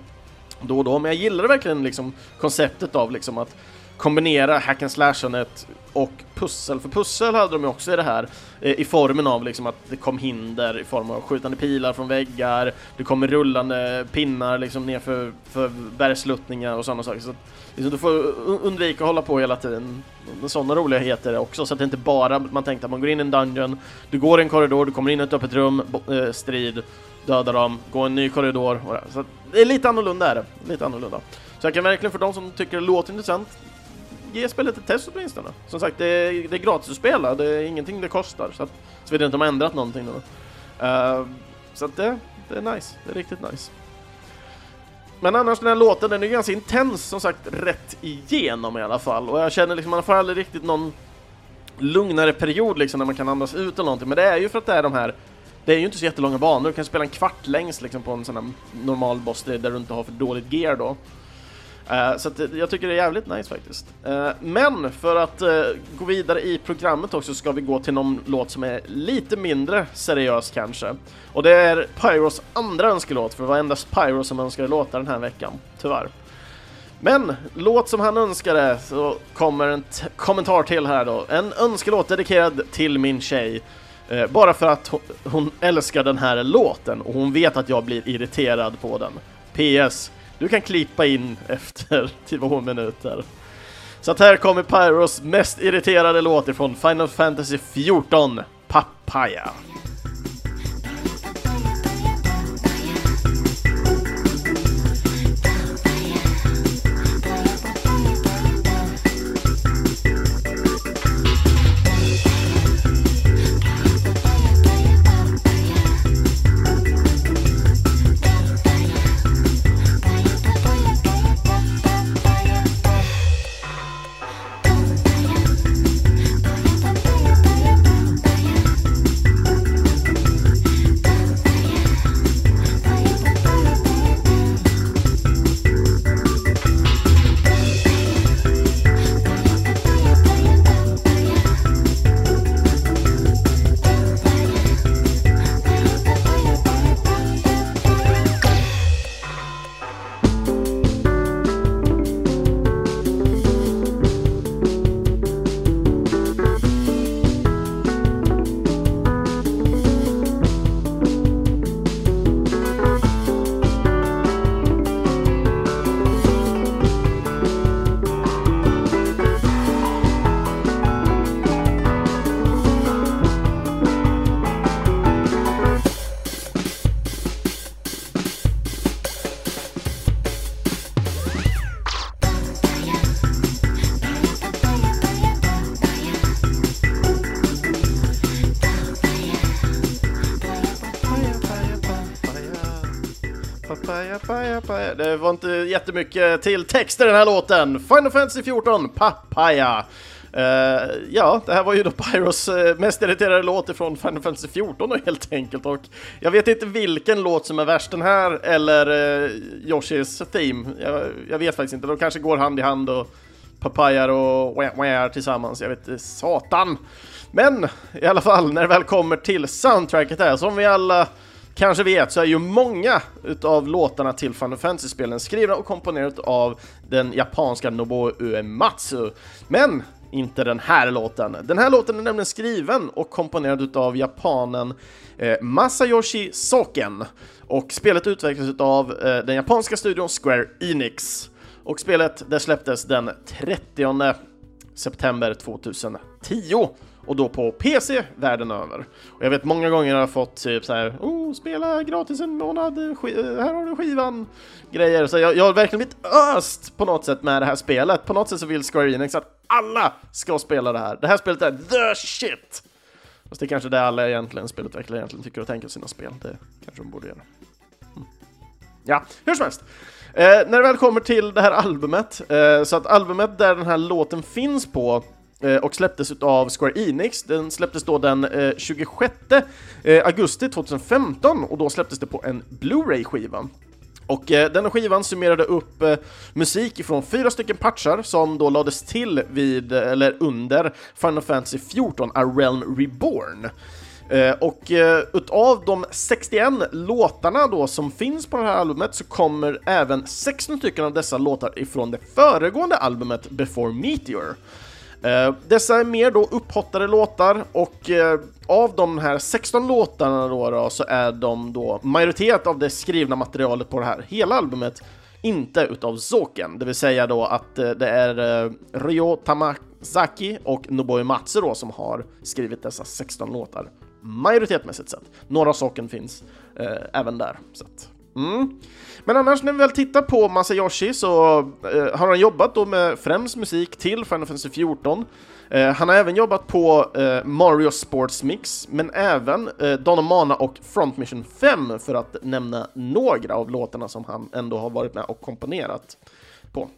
då och då. Men jag gillade verkligen liksom konceptet av liksom att kombinera hack and slashandet och pussel. För pussel hade de ju också i det här eh, i formen av liksom att det kom hinder i form av skjutande pilar från väggar, det kommer rullande pinnar liksom ner för, för bergsluttningar och sådana saker. Så att, liksom, du får undvika att hålla på hela tiden. Sådana roligheter också, så att det inte bara man tänkte att man går in i en dungeon, du går i en korridor, du kommer in i ett öppet rum, eh, strid, dödar dem, går en ny korridor. Så att det är lite annorlunda är det. Lite annorlunda. Så jag kan verkligen för de som tycker det låter intressant, ge spelet ett test åtminstone. Som sagt, det är, det är gratis att spela, det är ingenting det kostar. Så att, såvida inte om de har ändrat någonting då. Uh, så att det, det är nice, det är riktigt nice. Men annars den här låten, den är ganska intens som sagt rätt igenom i alla fall. Och jag känner liksom, man får aldrig riktigt någon lugnare period liksom när man kan andas ut eller någonting. Men det är ju för att det är de här det är ju inte så jättelånga banor, du kan spela en kvart längst liksom på en sån här normal boss där du inte har för dåligt gear då. Eh, så att, eh, jag tycker det är jävligt nice faktiskt. Eh, men för att gå vidare i programmet också ska vi gå till någon låt som är lite mindre seriös kanske. Och det är Pyros andra önskelåt, för det var endast Pyro som önskade låta den här veckan, tyvärr. Men låt som han önskade så kommer en t- kommentar till här då. En önskelåt dedikerad till min tjej. Eh, bara för att hon, hon älskar den här låten och hon vet att jag blir irriterad på den. PS. Du kan klippa in efter <laughs> två minuter. Så att här kommer Pyros mest irriterade låt ifrån Final Fantasy 14, Papaya. Papaya, papaya. Det var inte jättemycket till text i den här låten. Final Fantasy 14, Papaya. Uh, ja, det här var ju då Pyros uh, mest irriterade låt ifrån Final Fantasy 14 då, helt enkelt. Och jag vet inte vilken låt som är värst, den här eller uh, Yoshis Theme. Jag, jag vet faktiskt inte, de kanske går hand i hand och Papayar och wah, wah tillsammans, jag vet inte, satan. Men i alla fall, när det väl kommer till soundtracket här, som vi alla kanske vet så är ju många utav låtarna till Final Fantasy-spelen skrivna och komponerade av den japanska Nobuo Uematsu. Men inte den här låten. Den här låten är nämligen skriven och komponerad utav japanen eh, Masayoshi Soken. Och spelet utvecklades utav eh, den japanska studion Square Enix. Och spelet det släpptes den 30 september 2010 och då på PC världen över. Och jag vet många gånger har jag fått typ så här, oh, spela gratis en månad, eh, eh, här har du skivan, grejer. Så jag, jag har verkligen blivit öst på något sätt med det här spelet. På något sätt så vill Square Enix att alla ska spela det här. Det här spelet är the shit! Fast det är kanske det alla egentligen, spelutvecklare egentligen tycker och tänker om sina spel. Det kanske de borde göra. Mm. Ja, hur som helst. Eh, när det väl kommer till det här albumet, eh, så att albumet där den här låten finns på Eh, och släpptes av Square Enix, den släpptes då den eh, 26 eh, augusti 2015 och då släpptes det på en Blu-ray-skiva. Och eh, skivan summerade upp eh, musik ifrån fyra stycken patchar som då lades till vid, eller under, Final Fantasy 14, A Realm Reborn. Eh, och eh, utav de 61 låtarna då som finns på det här albumet så kommer även 16 stycken av dessa låtar ifrån det föregående albumet Before Meteor. Eh, dessa är mer då upphottade låtar och eh, av de här 16 låtarna då, då så är de då majoritet av det skrivna materialet på det här hela albumet inte utav Zoken, det vill säga då att eh, det är eh, Ryo Tamazaki och Nobuo Matsu då som har skrivit dessa 16 låtar majoritetsmässigt sett. Några Zoken finns eh, även där. Så att, Mm. Men annars när vi väl tittar på Masayoshi så eh, har han jobbat då med främst musik till Final Fantasy 14. Eh, han har även jobbat på eh, Mario Sports Mix, men även eh, Donomana och Front Mission 5 för att nämna några av låtarna som han ändå har varit med och komponerat på.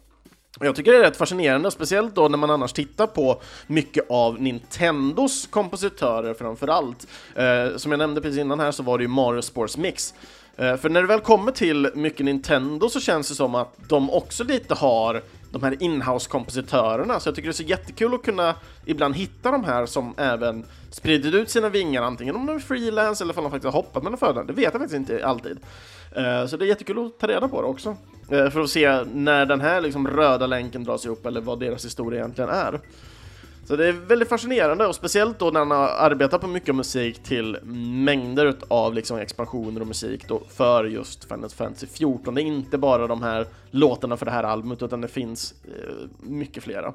Jag tycker det är rätt fascinerande, speciellt då när man annars tittar på mycket av Nintendos kompositörer framför allt. Eh, som jag nämnde precis innan här så var det ju Mario Sports Mix. Eh, för när det väl kommer till mycket Nintendo så känns det som att de också lite har de här inhouse-kompositörerna, så jag tycker det är så jättekul att kunna ibland hitta de här som även sprider ut sina vingar, antingen om de är freelance eller om de faktiskt har hoppat mellan företag, det vet jag faktiskt inte alltid. Eh, så det är jättekul att ta reda på det också, eh, för att se när den här liksom röda länken dras ihop eller vad deras historia egentligen är. Så det är väldigt fascinerande och speciellt då när han har arbetat på mycket musik till mängder av liksom expansioner och musik då för just Final Fantasy 14. Det är inte bara de här låtarna för det här albumet utan det finns eh, mycket flera.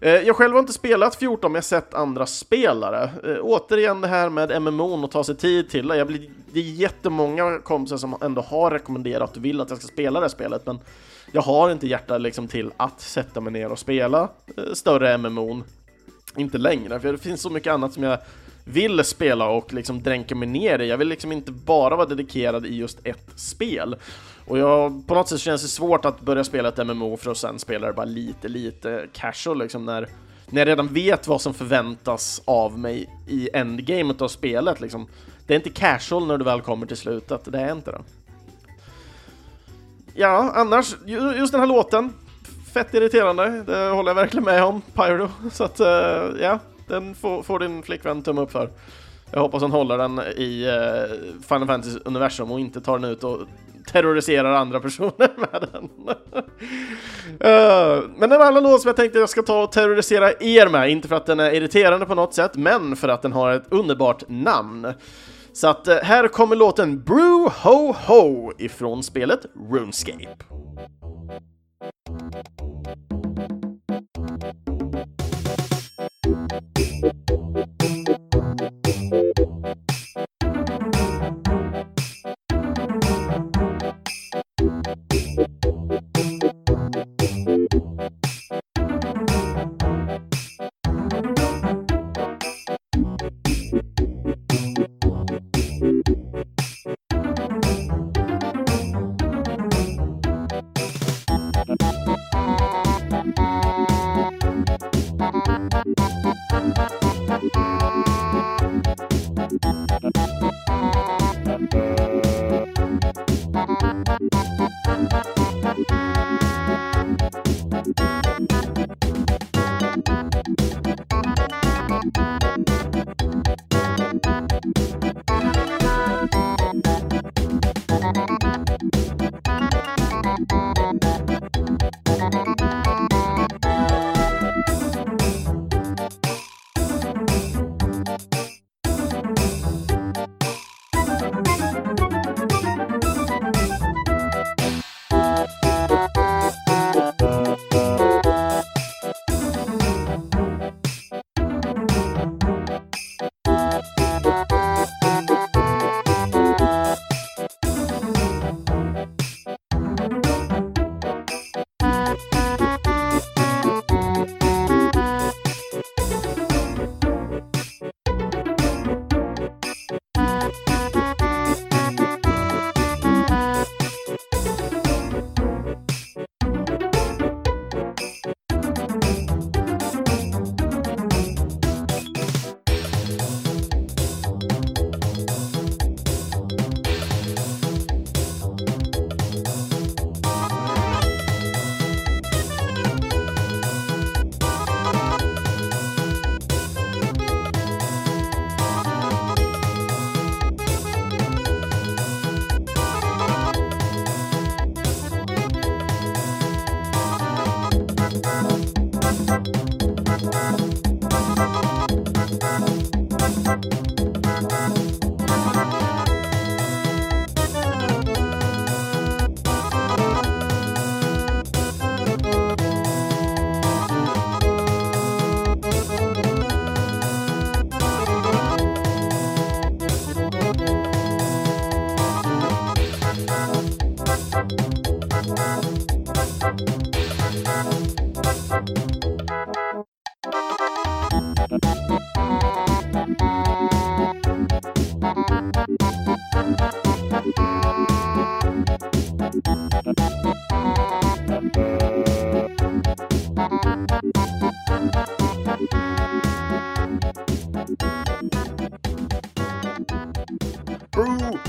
Eh, Jag själv har inte spelat 14 men jag har sett andra spelare. Eh, återigen det här med MMO och ta sig tid till det. Jag blir, det är jättemånga kompisar som ändå har rekommenderat och vill att jag ska spela det här spelet men jag har inte hjärta liksom till att sätta mig ner och spela eh, större MMO inte längre, för det finns så mycket annat som jag vill spela och liksom dränka mig ner i. Jag vill liksom inte bara vara dedikerad i just ett spel. Och jag, på något sätt känns det svårt att börja spela ett MMO för att sen spela det bara lite, lite casual liksom när, när jag redan vet vad som förväntas av mig i endgamet av spelet liksom. Det är inte casual när du väl kommer till slutet, det är inte det. Ja, annars, just den här låten, fett irriterande, det håller jag verkligen med om, Pyro. Så att, eh, ja, den får, får din flickvän tumme upp för. Jag hoppas hon håller den i uh, Final Fantasy-universum och inte tar den ut och terroriserar andra personer <laughs> med den. uh, men en annan låt som jag tänkte jag ska ta och terrorisera er med, inte för att den är irriterande på något sätt, men för att den har ett underbart namn. Så att uh, här kommer låten Brew Ho Ho ifrån spelet RuneScape. Thank you.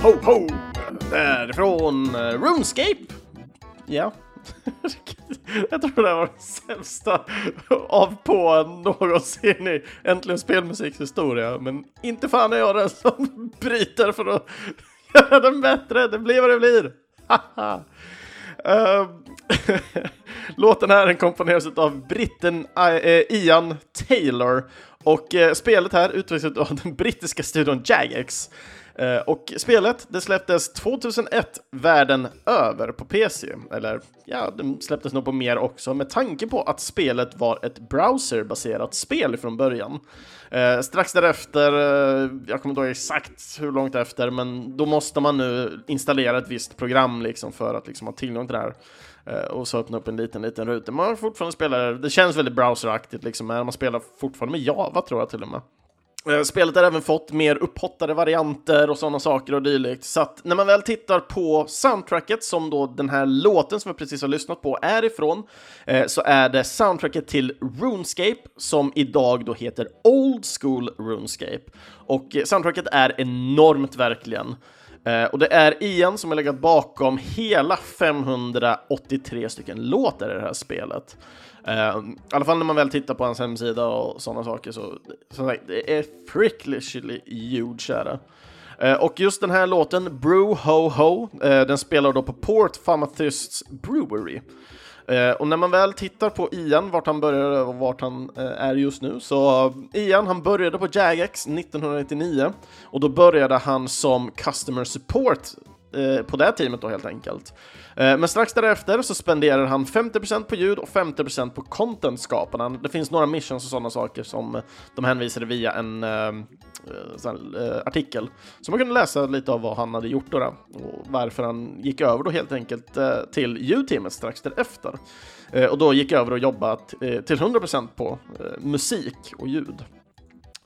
Ho, ho! Därifrån eh, RuneScape! Ja. <laughs> Jag tror det var den sämsta av på någonsin i Äntligen Spelmusiks historia. Men inte fan är jag den som <laughs> bryter för att <laughs> göra den bättre. Det blir vad det blir. Haha. Ehm, låten här den komponeras av britten eh, eh, Ian Taylor och spelet här utvecklas av den brittiska studion Jagex. Eh, och spelet det släpptes 2001 världen över på PC. Eller ja, det släpptes nog på mer också med tanke på att spelet var ett browserbaserat spel från början. Eh, strax därefter, eh, jag kommer inte ihåg exakt hur långt efter, men då måste man nu installera ett visst program liksom för att liksom ha tillgång till det här. Eh, och så öppna upp en liten, liten ruta. Man fortfarande spelar, det känns väldigt browseraktigt liksom, men man spelar fortfarande med Java tror jag till och med. Spelet har även fått mer upphottade varianter och sådana saker och dylikt. Så att när man väl tittar på soundtracket som då den här låten som vi precis har lyssnat på är ifrån, eh, så är det soundtracket till RuneScape som idag då heter Old School RuneScape. Och eh, soundtracket är enormt verkligen. Eh, och det är Ian som har legat bakom hela 583 stycken låtar i det här spelet. Eh, I alla fall när man väl tittar på hans hemsida och sådana saker så, som sagt, det är fricklishly huge är det. Eh, och just den här låten, Brew Ho Ho, eh, den spelar då på Port Pharmacists Brewery. Och när man väl tittar på Ian, vart han började och vart han är just nu, så Ian han började på Jagex 1999 och då började han som Customer Support eh, på det teamet då helt enkelt. Eh, Men strax därefter så spenderar han 50% på ljud och 50% på content-skaparna. Det finns några missions och sådana saker som de hänvisade via en eh, eh, sån, här, eh, artikel. Så man kunde läsa lite av vad han hade gjort då, och varför han gick över då helt enkelt till ljudteamet strax därefter. Och då gick över och jobbat till 100% på musik och ljud.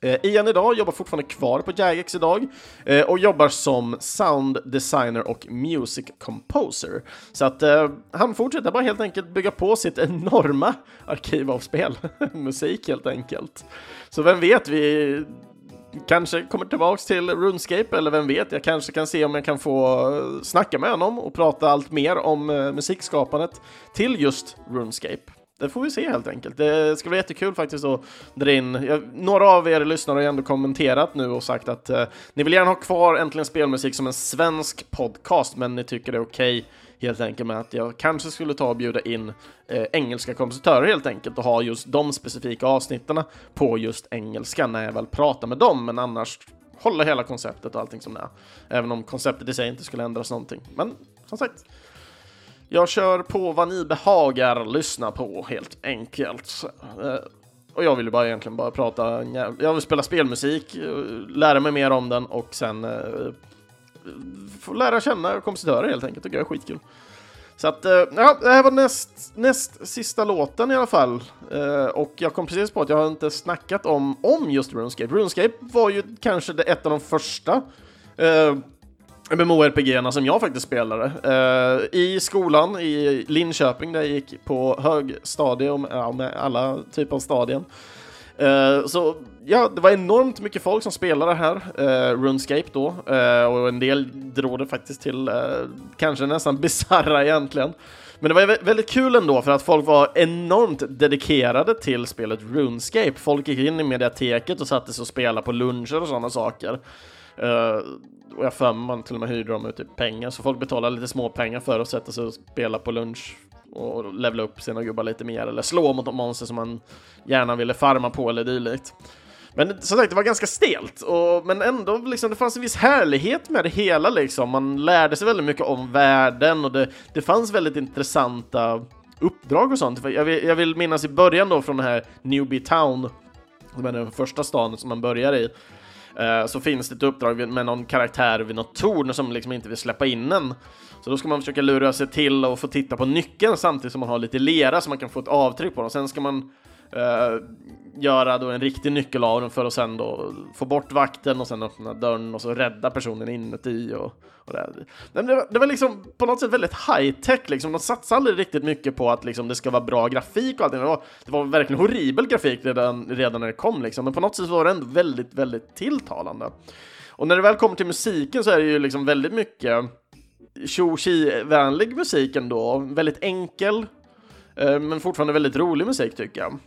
Eh, Ian idag jobbar fortfarande kvar på Jagex idag eh, och jobbar som sound designer och music composer. Så att eh, han fortsätter bara helt enkelt bygga på sitt enorma arkiv av spel, <laughs> musik helt enkelt. Så vem vet, vi kanske kommer tillbaks till RuneScape, eller vem vet, jag kanske kan se om jag kan få eh, snacka med honom och prata allt mer om eh, musikskapandet till just RuneScape. Det får vi se helt enkelt. Det ska bli jättekul faktiskt att dra in. Jag, några av er lyssnare har ju ändå kommenterat nu och sagt att eh, ni vill gärna ha kvar Äntligen Spelmusik som en svensk podcast, men ni tycker det är okej helt enkelt med att jag kanske skulle ta och bjuda in eh, engelska kompositörer helt enkelt och ha just de specifika avsnitten på just engelska när jag väl pratar med dem, men annars hålla hela konceptet och allting som det är. Även om konceptet i sig inte skulle ändras någonting. Men som sagt, jag kör på vad ni behagar lyssna på helt enkelt. Eh, och jag vill ju bara egentligen bara prata, jag vill spela spelmusik, eh, lära mig mer om den och sen eh, få lära känna kompositörer helt enkelt, tycker jag är skitkul. Så att, ja, det här var näst, näst sista låten i alla fall. Eh, och jag kom precis på att jag har inte snackat om, om just RuneScape. RuneScape var ju kanske det, ett av de första MMORPG som jag faktiskt spelade. Eh, I skolan i Linköping där jag gick på högstadium, ja, med alla typer av stadien. Eh, så ja, det var enormt mycket folk som spelade här, eh, RuneScape då, eh, och en del drog det faktiskt till eh, kanske nästan <laughs> bizarra egentligen. Men det var väldigt kul ändå för att folk var enormt dedikerade till spelet RuneScape. Folk gick in i mediateket och satte sig och spelade på luncher och sådana saker. Eh, och jag för mig man till och med hyrde dem ut i pengar, så folk betalade lite småpengar för att sätta sig och spela på lunch och levla upp sina gubbar lite mer, eller slå mot de monster som man gärna ville farma på eller dylikt. Men som sagt, det var ganska stelt, och, men ändå liksom, det fanns en viss härlighet med det hela liksom. Man lärde sig väldigt mycket om världen och det, det fanns väldigt intressanta uppdrag och sånt. Jag vill, jag vill minnas i början då från den här Newbie Town, som är den första stan som man börjar i. Eh, så finns det ett uppdrag med någon karaktär vid något torn som liksom inte vill släppa in en. Så då ska man försöka lura sig till och få titta på nyckeln samtidigt som man har lite lera så man kan få ett avtryck på den. Sen ska man eh, göra då en riktig nyckel av den för att sen då få bort vakten och sen öppna dörren och så rädda personen inuti och, och det. Men det, var, det var liksom på något sätt väldigt high tech liksom. De satsade aldrig riktigt mycket på att liksom, det ska vara bra grafik och allting. Det var, det var verkligen horribel grafik redan, redan när det kom liksom. Men på något sätt var det ändå väldigt, väldigt tilltalande. Och när det väl kommer till musiken så är det ju liksom väldigt mycket tjo vänlig musik ändå. Väldigt enkel, eh, men fortfarande väldigt rolig musik tycker jag.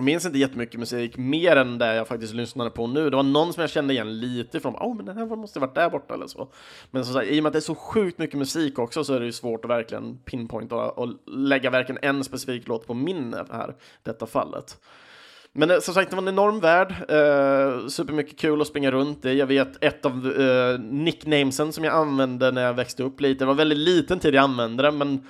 Jag minns inte jättemycket musik, mer än det jag faktiskt lyssnade på nu. Det var någon som jag kände igen lite ifrån. Åh, oh, men den här måste varit där borta eller så. Men som sagt, i och med att det är så sjukt mycket musik också så är det ju svårt att verkligen pinpointa och lägga verkligen en specifik låt på minne här, detta fallet. Men eh, som sagt, det var en enorm värld. Eh, supermycket kul att springa runt i. Jag vet ett av eh, nicknamesen som jag använde när jag växte upp lite. Det var väldigt liten tid jag använde det, men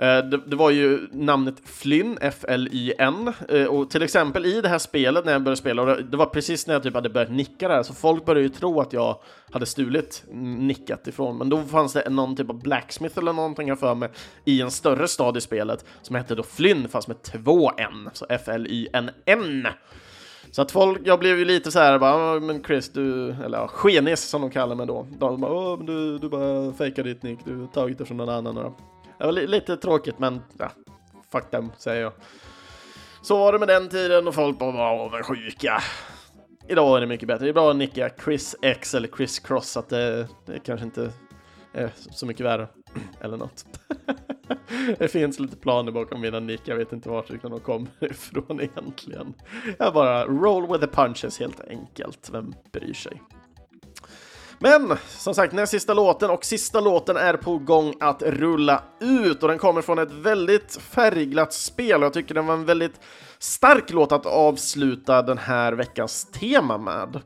Eh, det, det, var ju namnet Flynn, F-L-Y-N, eh, och till exempel i det här spelet när jag började spela, och det var precis när jag typ hade börjat nicka där, så folk började ju tro att jag hade stulit nickat ifrån, men då fanns det någon typ av blacksmith eller någonting jag för mig i en större stad i spelet som hette då Flynn, fast med två N, så F-L-Y-N-N. Så att folk, jag blev ju lite så här, bara, men Chris, du, eller ja, Skenis som de kallar mig då. De bara, du, du bara fejkar ditt nick, du har tagit det från någon annan. Och det var lite tråkigt, men ja, fuck them, säger jag. Så var det med den tiden och folk bara var avundsjuka. Idag är det mycket bättre. Det är bra att nicka Chris X eller Chris Cross, att det, det kanske inte är så mycket värre. <clears throat> eller något. <laughs> det finns lite planer bakom mina nick, jag vet inte vart de kommer <laughs> ifrån egentligen. Jag bara roll with the punches helt enkelt, vem bryr sig? Men som sagt, näst sista låten och sista låten är på gång att rulla ut och den kommer från ett väldigt färgglatt spel och jag tycker den var en väldigt stark låt att avsluta den här veckans tema med.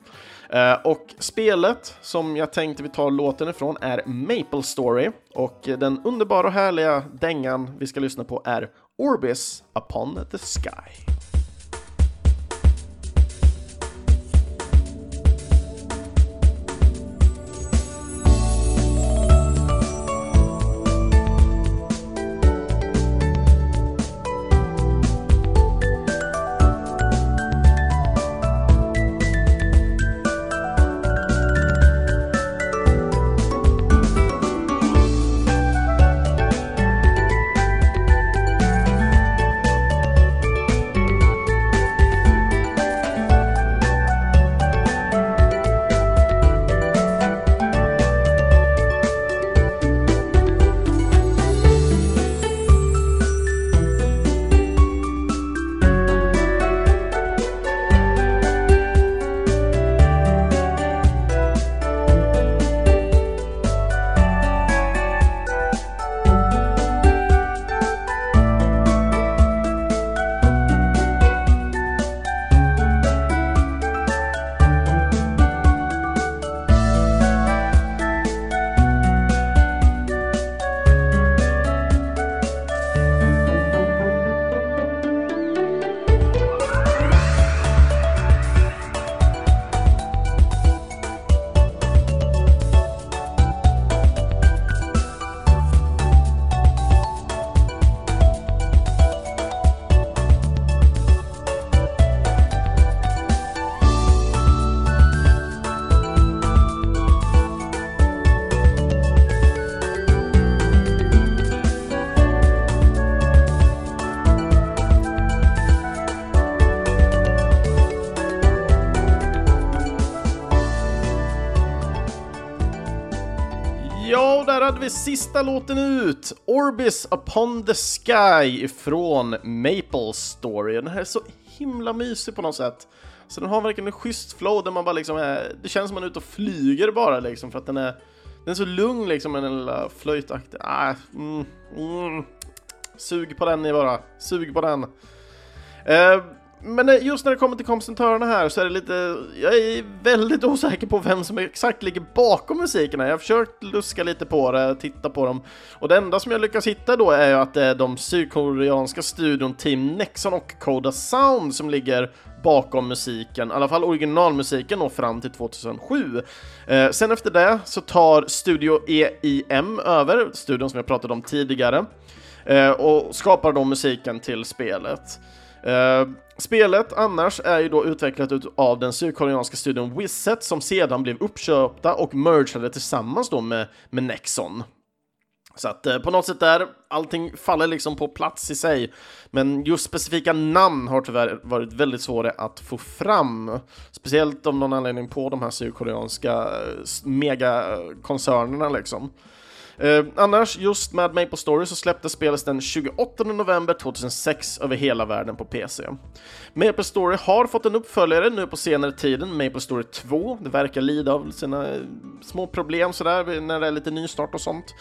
Eh, och spelet som jag tänkte vi tar låten ifrån är Maple Story och den underbara och härliga dängan vi ska lyssna på är Orbis Upon the Sky. Vi sista låten ut! Orbis upon the sky från Maple Story. Den här är så himla mysig på något sätt. Så den har verkligen en schysst flow där man bara liksom är, det känns som man är ute och flyger bara liksom för att den är, den är så lugn liksom med den lilla flöjtaktiga, ah, mm, mm. Sug på den ni bara, sug på den. Uh, men eh, just när det kommer till kompositörerna här så är det lite, jag är väldigt osäker på vem som exakt ligger bakom musiken här. Jag har försökt luska lite på det, titta på dem, och det enda som jag lyckas hitta då är ju att det är de sydkoreanska studion Team Nexon och Coda Sound som ligger bakom musiken, i alla fall originalmusiken då fram till 2007. Eh, sen efter det så tar Studio EIM över, studion som jag pratade om tidigare, eh, och skapar då musiken till spelet. Eh, spelet annars är ju då utvecklat ut av den sydkoreanska studion Wizet som sedan blev uppköpta och mergade tillsammans då med, med Nexon. Så att eh, på något sätt där, allting faller liksom på plats i sig. Men just specifika namn har tyvärr varit väldigt svåra att få fram. Speciellt om någon anledning på de här sydkoreanska eh, megakoncernerna liksom. Eh, annars, just med Maple Story så släpptes spelet den 28 november 2006 över hela världen på PC. Maple Story har fått en uppföljare nu på senare tiden, Maple Story 2. Det verkar lida av sina eh, små problem sådär när det är lite nystart och sånt.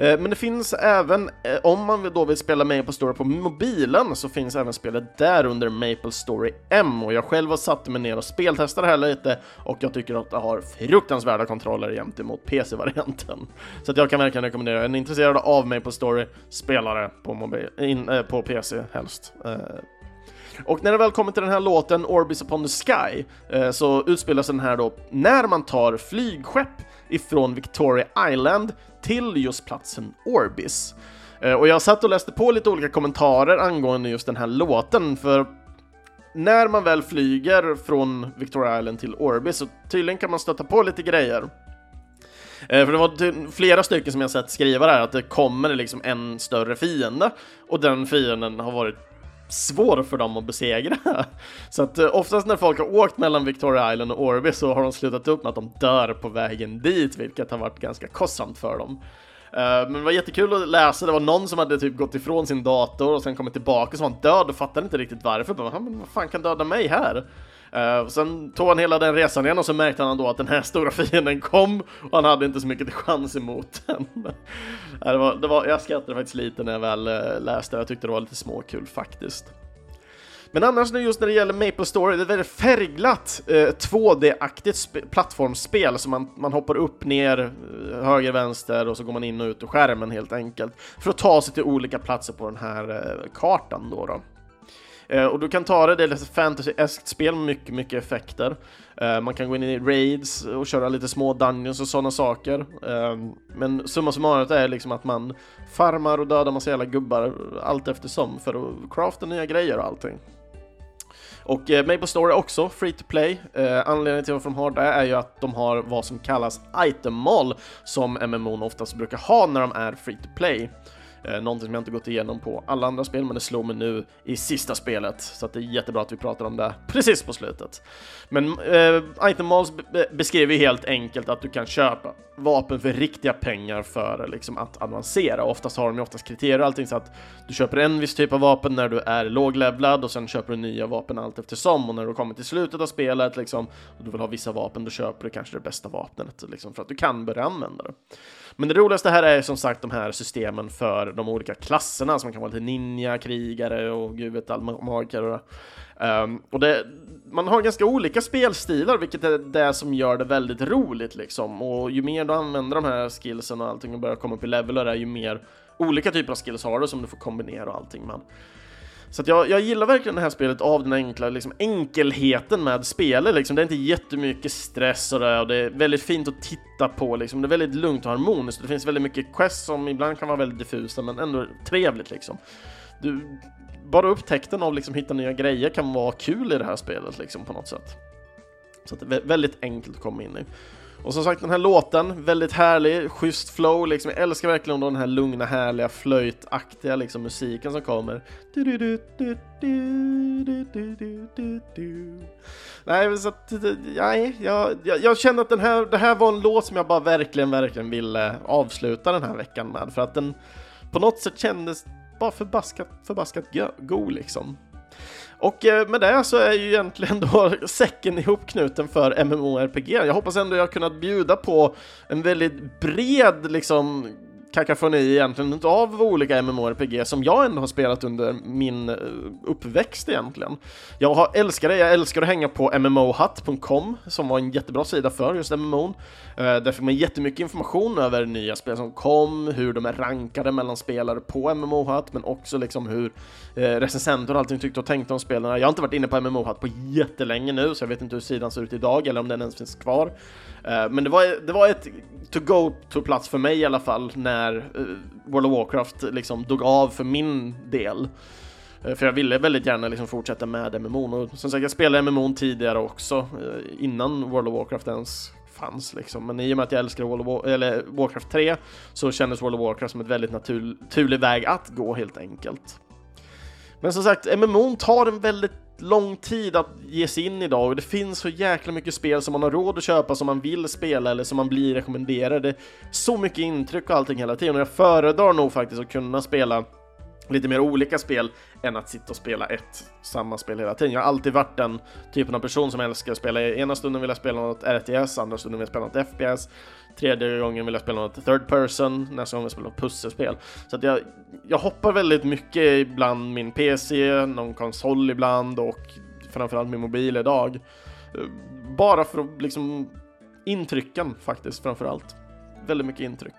Eh, men det finns även, eh, om man då vill spela Maple Story på mobilen, så finns även spelet där under Maple Story M. Och jag själv har satt mig ner och speltestat det här lite och jag tycker att det har fruktansvärda kontroller gentemot PC-varianten. <laughs> Så att jag kan verkligen rekommendera, är ni intresserade av Maple Story, spela det på, mobil, in, äh, på PC helst. Och när det väl kommer till den här låten, Orbis upon the Sky, så utspelar sig den här då när man tar flygskepp ifrån Victoria Island till just platsen Orbis. Eh, och jag satt och läste på lite olika kommentarer angående just den här låten, för när man väl flyger från Victoria Island till Orbis så tydligen kan man stöta på lite grejer. Eh, för det var flera stycken som jag sett skriva där att det kommer liksom en större fiende och den fienden har varit svår för dem att besegra. <laughs> Så att eh, oftast när folk har åkt mellan Victoria Island och Orby så har de slutat upp med att de dör på vägen dit, vilket har varit ganska kostsamt för dem. Eh, men det var jättekul att läsa, det var någon som hade typ gått ifrån sin dator och sen kommit tillbaka så var han död och fattade inte riktigt varför. Bara, men vad fan kan döda mig här? Uh, sen tog han hela den resan igen och så märkte han då att den här stora <laughs> fienden kom och han hade inte så mycket till chans emot den. <laughs> Eh, det var, det var, jag skrattade faktiskt lite när jag väl uh, läste jag tyckte det var lite småkul faktiskt. Men annars nu just när det gäller Maple Story, det är ett väldigt färgglatt eh, 2D-aktigt sp- plattformsspel som man, man hoppar upp, ner, höger, vänster och så går man in och ut ur skärmen helt enkelt för att ta sig till olika platser på den här eh, kartan då. då. Eh, och du kan ta det, det är ett fantasy-eskt spel med mycket, mycket effekter. Eh, man kan gå in i raids och köra lite små dungeons och sådana saker. Eh, men summa summarum är liksom att man farmar och dödar massa jävla gubbar allt eftersom för att crafta nya grejer och allting. Och eh, Maple Story också free to play. Eh, anledningen till varför de har det är ju att de har vad som kallas item mall som MMO oftast brukar ha när de är free to play. Eh, någonting som jag inte gått igenom på alla andra spel, men det slår mig nu i sista spelet, så att det är jättebra att vi pratar om det precis på slutet. Men eh, Item Malls beskriver helt enkelt att du kan köpa vapen för riktiga pengar för liksom, att avancera. Oftast har de ju oftast kriterier och allting så att du köper en viss typ av vapen när du är låglevlad och sen köper du nya vapen allt eftersom och när du kommer till slutet av spelet liksom, och du vill ha vissa vapen, då köper du kanske det bästa vapnet liksom, för att du kan börja använda det. Men det roligaste här är som sagt de här systemen för de olika klasserna som kan vara lite ninja, krigare och gud vet all magiker. Och, Um, och det, man har ganska olika spelstilar, vilket är det som gör det väldigt roligt liksom. Och ju mer du använder de här skillsen och allting och börjar komma upp i leveler ju mer olika typer av skills har du som du får kombinera och allting med. Så att jag, jag gillar verkligen det här spelet av den enkla liksom, enkelheten med spelet. Liksom. Det är inte jättemycket stress och det, och det är väldigt fint att titta på. Liksom. Det är väldigt lugnt och harmoniskt. Det finns väldigt mycket quests som ibland kan vara väldigt diffusa men ändå trevligt. Liksom. Du, bara upptäckten av liksom, hitta nya grejer kan vara kul i det här spelet liksom, på något sätt. Så att det är väldigt enkelt att komma in i. Och som sagt den här låten, väldigt härlig, schysst flow liksom. Jag älskar verkligen den här lugna, härliga, flöjtaktiga liksom musiken som kommer. Nej, så att, nej, jag, jag, jag kände att den här, det här var en låt som jag bara verkligen, verkligen ville avsluta den här veckan med. För att den på något sätt kändes bara förbaskat, förbaskat go, go liksom. Och eh, med det så är ju egentligen då <laughs> säcken ihopknuten för MMORPG. Jag hoppas ändå jag har kunnat bjuda på en väldigt bred liksom kakafoni egentligen av olika MMORPG som jag ändå har spelat under min eh, uppväxt egentligen. Jag har, älskar det, jag älskar att hänga på mmohut.com som var en jättebra sida för just MMON. Eh, där fick man jättemycket information över nya spel som kom, hur de är rankade mellan spelare på MMOhut, men också liksom hur eh, recensenter och allting tyckte och tänkte om spelarna. Jag har inte varit inne på MMOhut på jättelänge nu, så jag vet inte hur sidan ser ut idag eller om den ens finns kvar. Eh, men det var, det var ett to-go-to-plats för mig i alla fall när eh, World of Warcraft liksom dog av för min del. Eh, för jag ville väldigt gärna liksom fortsätta med MMO och som sagt jag spelade MMO tidigare också innan World of Warcraft ens fanns liksom. Men i och med att jag älskar World of War, eller Warcraft 3 så kändes World of Warcraft som ett väldigt naturlig väg att gå helt enkelt. Men som sagt, MMO tar en väldigt lång tid att ge sig in idag och det finns så jäkla mycket spel som man har råd att köpa som man vill spela eller som man blir rekommenderad. Det är så mycket intryck och allting hela tiden och jag föredrar nog faktiskt att kunna spela lite mer olika spel än att sitta och spela ett samma spel hela tiden. Jag har alltid varit den typen av person som älskar att spela. Ena stunden vill jag spela något RTS, andra stunden vill jag spela något FPS, tredje gången vill jag spela något third person, nästa gång vill jag spela något pusselspel. Så att jag, jag hoppar väldigt mycket ibland min PC, någon konsol ibland och framförallt min mobil idag. Eh, bara för att liksom intrycken faktiskt framförallt. Väldigt mycket intryck.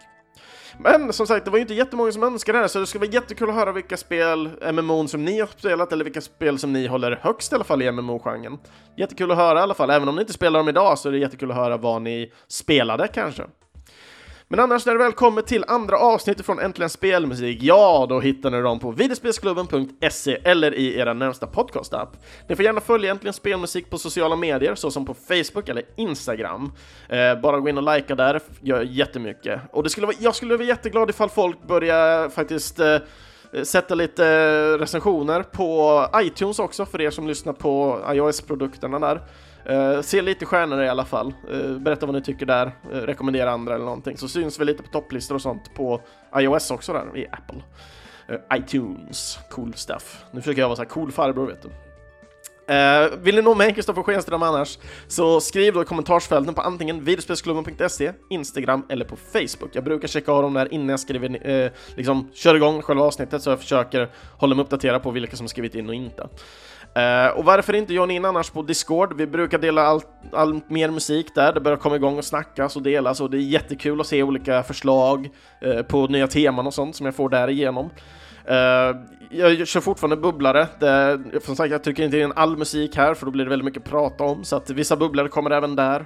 Men som sagt, det var ju inte jättemånga som önskade det här, så det skulle vara jättekul att höra vilka spel, MMOn som ni har spelat, eller vilka spel som ni håller högst i alla fall i MMO-genren. Jättekul att höra i alla fall, även om ni inte spelar dem idag så är det jättekul att höra vad ni spelade kanske. Men annars när det väl kommer till andra avsnittet från Äntligen Spelmusik, ja, då hittar ni dem på videospelsklubben.se eller i era närmsta podcastapp. Ni får gärna följa Äntligen Spelmusik på sociala medier, såsom på Facebook eller Instagram. Eh, bara gå in och likea där, gör jättemycket. Och det skulle vara, jag skulle vara jätteglad ifall folk börjar faktiskt eh, sätta lite eh, recensioner på iTunes också för er som lyssnar på iOS-produkterna där. Uh, se lite stjärnor i alla fall. Uh, berätta vad ni tycker där. uh, rekommendera andra eller någonting. Så syns vi lite på topplistor och sånt på iOS också där i Apple. iTunes, cool stuff. Nu försöker jag vara så här cool farbror vet du. Vill ni nå mig, Kristoffer Schenström annars, så skriv då i kommentarsfälten på antingen videospelsklubben.se, Instagram eller på Facebook. Jag brukar checka av dem där innan jag skriver, eh, liksom kör igång själva avsnittet så jag försöker hålla mig uppdaterad på vilka som skrivit in och inte. Eh, och varför inte joina in annars på Discord? Vi brukar dela allt, allt mer musik där, det börjar komma igång och snackas och delas och det är jättekul att se olika förslag eh, på nya teman och sånt som jag får därigenom. Uh, eh, jag kör fortfarande bubblare. Det, som sagt, jag trycker inte in all musik här för då blir det väldigt mycket att prata om, så att vissa bubblare kommer även där.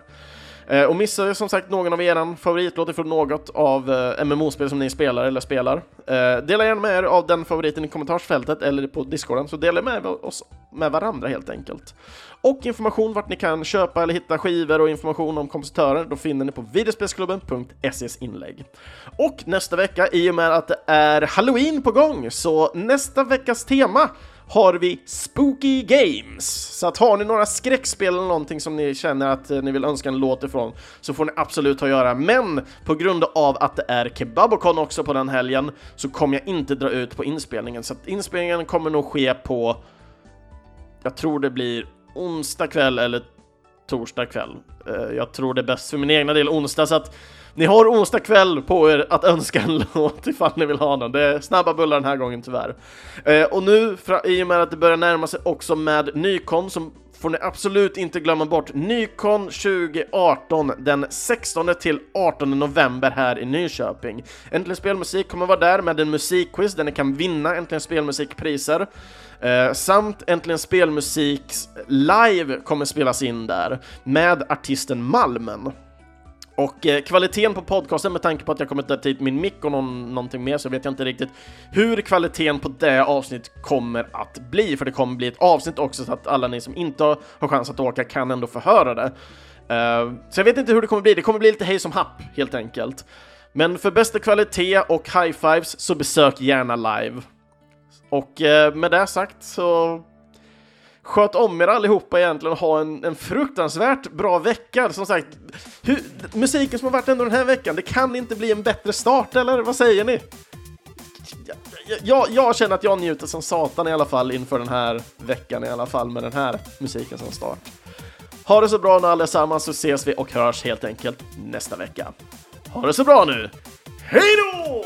Eh, och missar som sagt någon av eran favoritlåt ifrån något av eh, MMO-spel som ni spelar eller spelar, eh, dela gärna med er av den favoriten i kommentarsfältet eller på discorden, så dela med oss med varandra helt enkelt. Och information vart ni kan köpa eller hitta skivor och information om kompositörer, då finner ni på videospelsklubben.ses inlägg. Och nästa vecka, i och med att det är Halloween på gång, så nästa veckas tema har vi Spooky Games. Så att har ni några skräckspel eller någonting som ni känner att eh, ni vill önska en låt ifrån så får ni absolut ta och göra. Men på grund av att det är Kebabocon också på den helgen så kommer jag inte dra ut på inspelningen. Så att inspelningen kommer nog ske på, jag tror det blir onsdag kväll eller torsdag kväll. Eh, jag tror det är bäst för min egna del onsdag, så att ni har onsdag kväll på er att önska en <laughs> låt ifall ni vill ha den. Det är snabba bullar den här gången tyvärr. Eh, Och nu, i och med att det börjar närma sig också med Nykon, så får ni absolut inte glömma bort Nykon 2018 den 16 till 18 november här i Nyköping. Äntligen Spelmusik kommer vara där med en musikquiz där ni kan vinna Äntligen Spelmusikpriser. Eh, samt Äntligen Spelmusik live kommer spelas in där med artisten Malmen. Och eh, kvaliteten på podcasten, med tanke på att jag kommer ta hit min mick och någon, någonting mer, så vet jag inte riktigt hur kvaliteten på det avsnitt kommer att bli, för det kommer bli ett avsnitt också så att alla ni som inte har har chans att åka kan ändå få höra det. Uh, så jag vet inte hur det kommer bli, det kommer bli lite hej som happ, helt enkelt. Men för bästa kvalitet och high-fives så besök gärna live. Och uh, med det sagt så sköt om er allihopa egentligen och ha en, en fruktansvärt bra vecka. Som sagt, hur, musiken som har varit ändå den här veckan, det kan inte bli en bättre start, eller vad säger ni? Jag, jag, jag känner att jag njuter som satan i alla fall inför den här veckan i alla fall med den här musiken som start. Ha det så bra nu allesammans så ses vi och hörs helt enkelt nästa vecka. Ha det så bra nu! Hej då!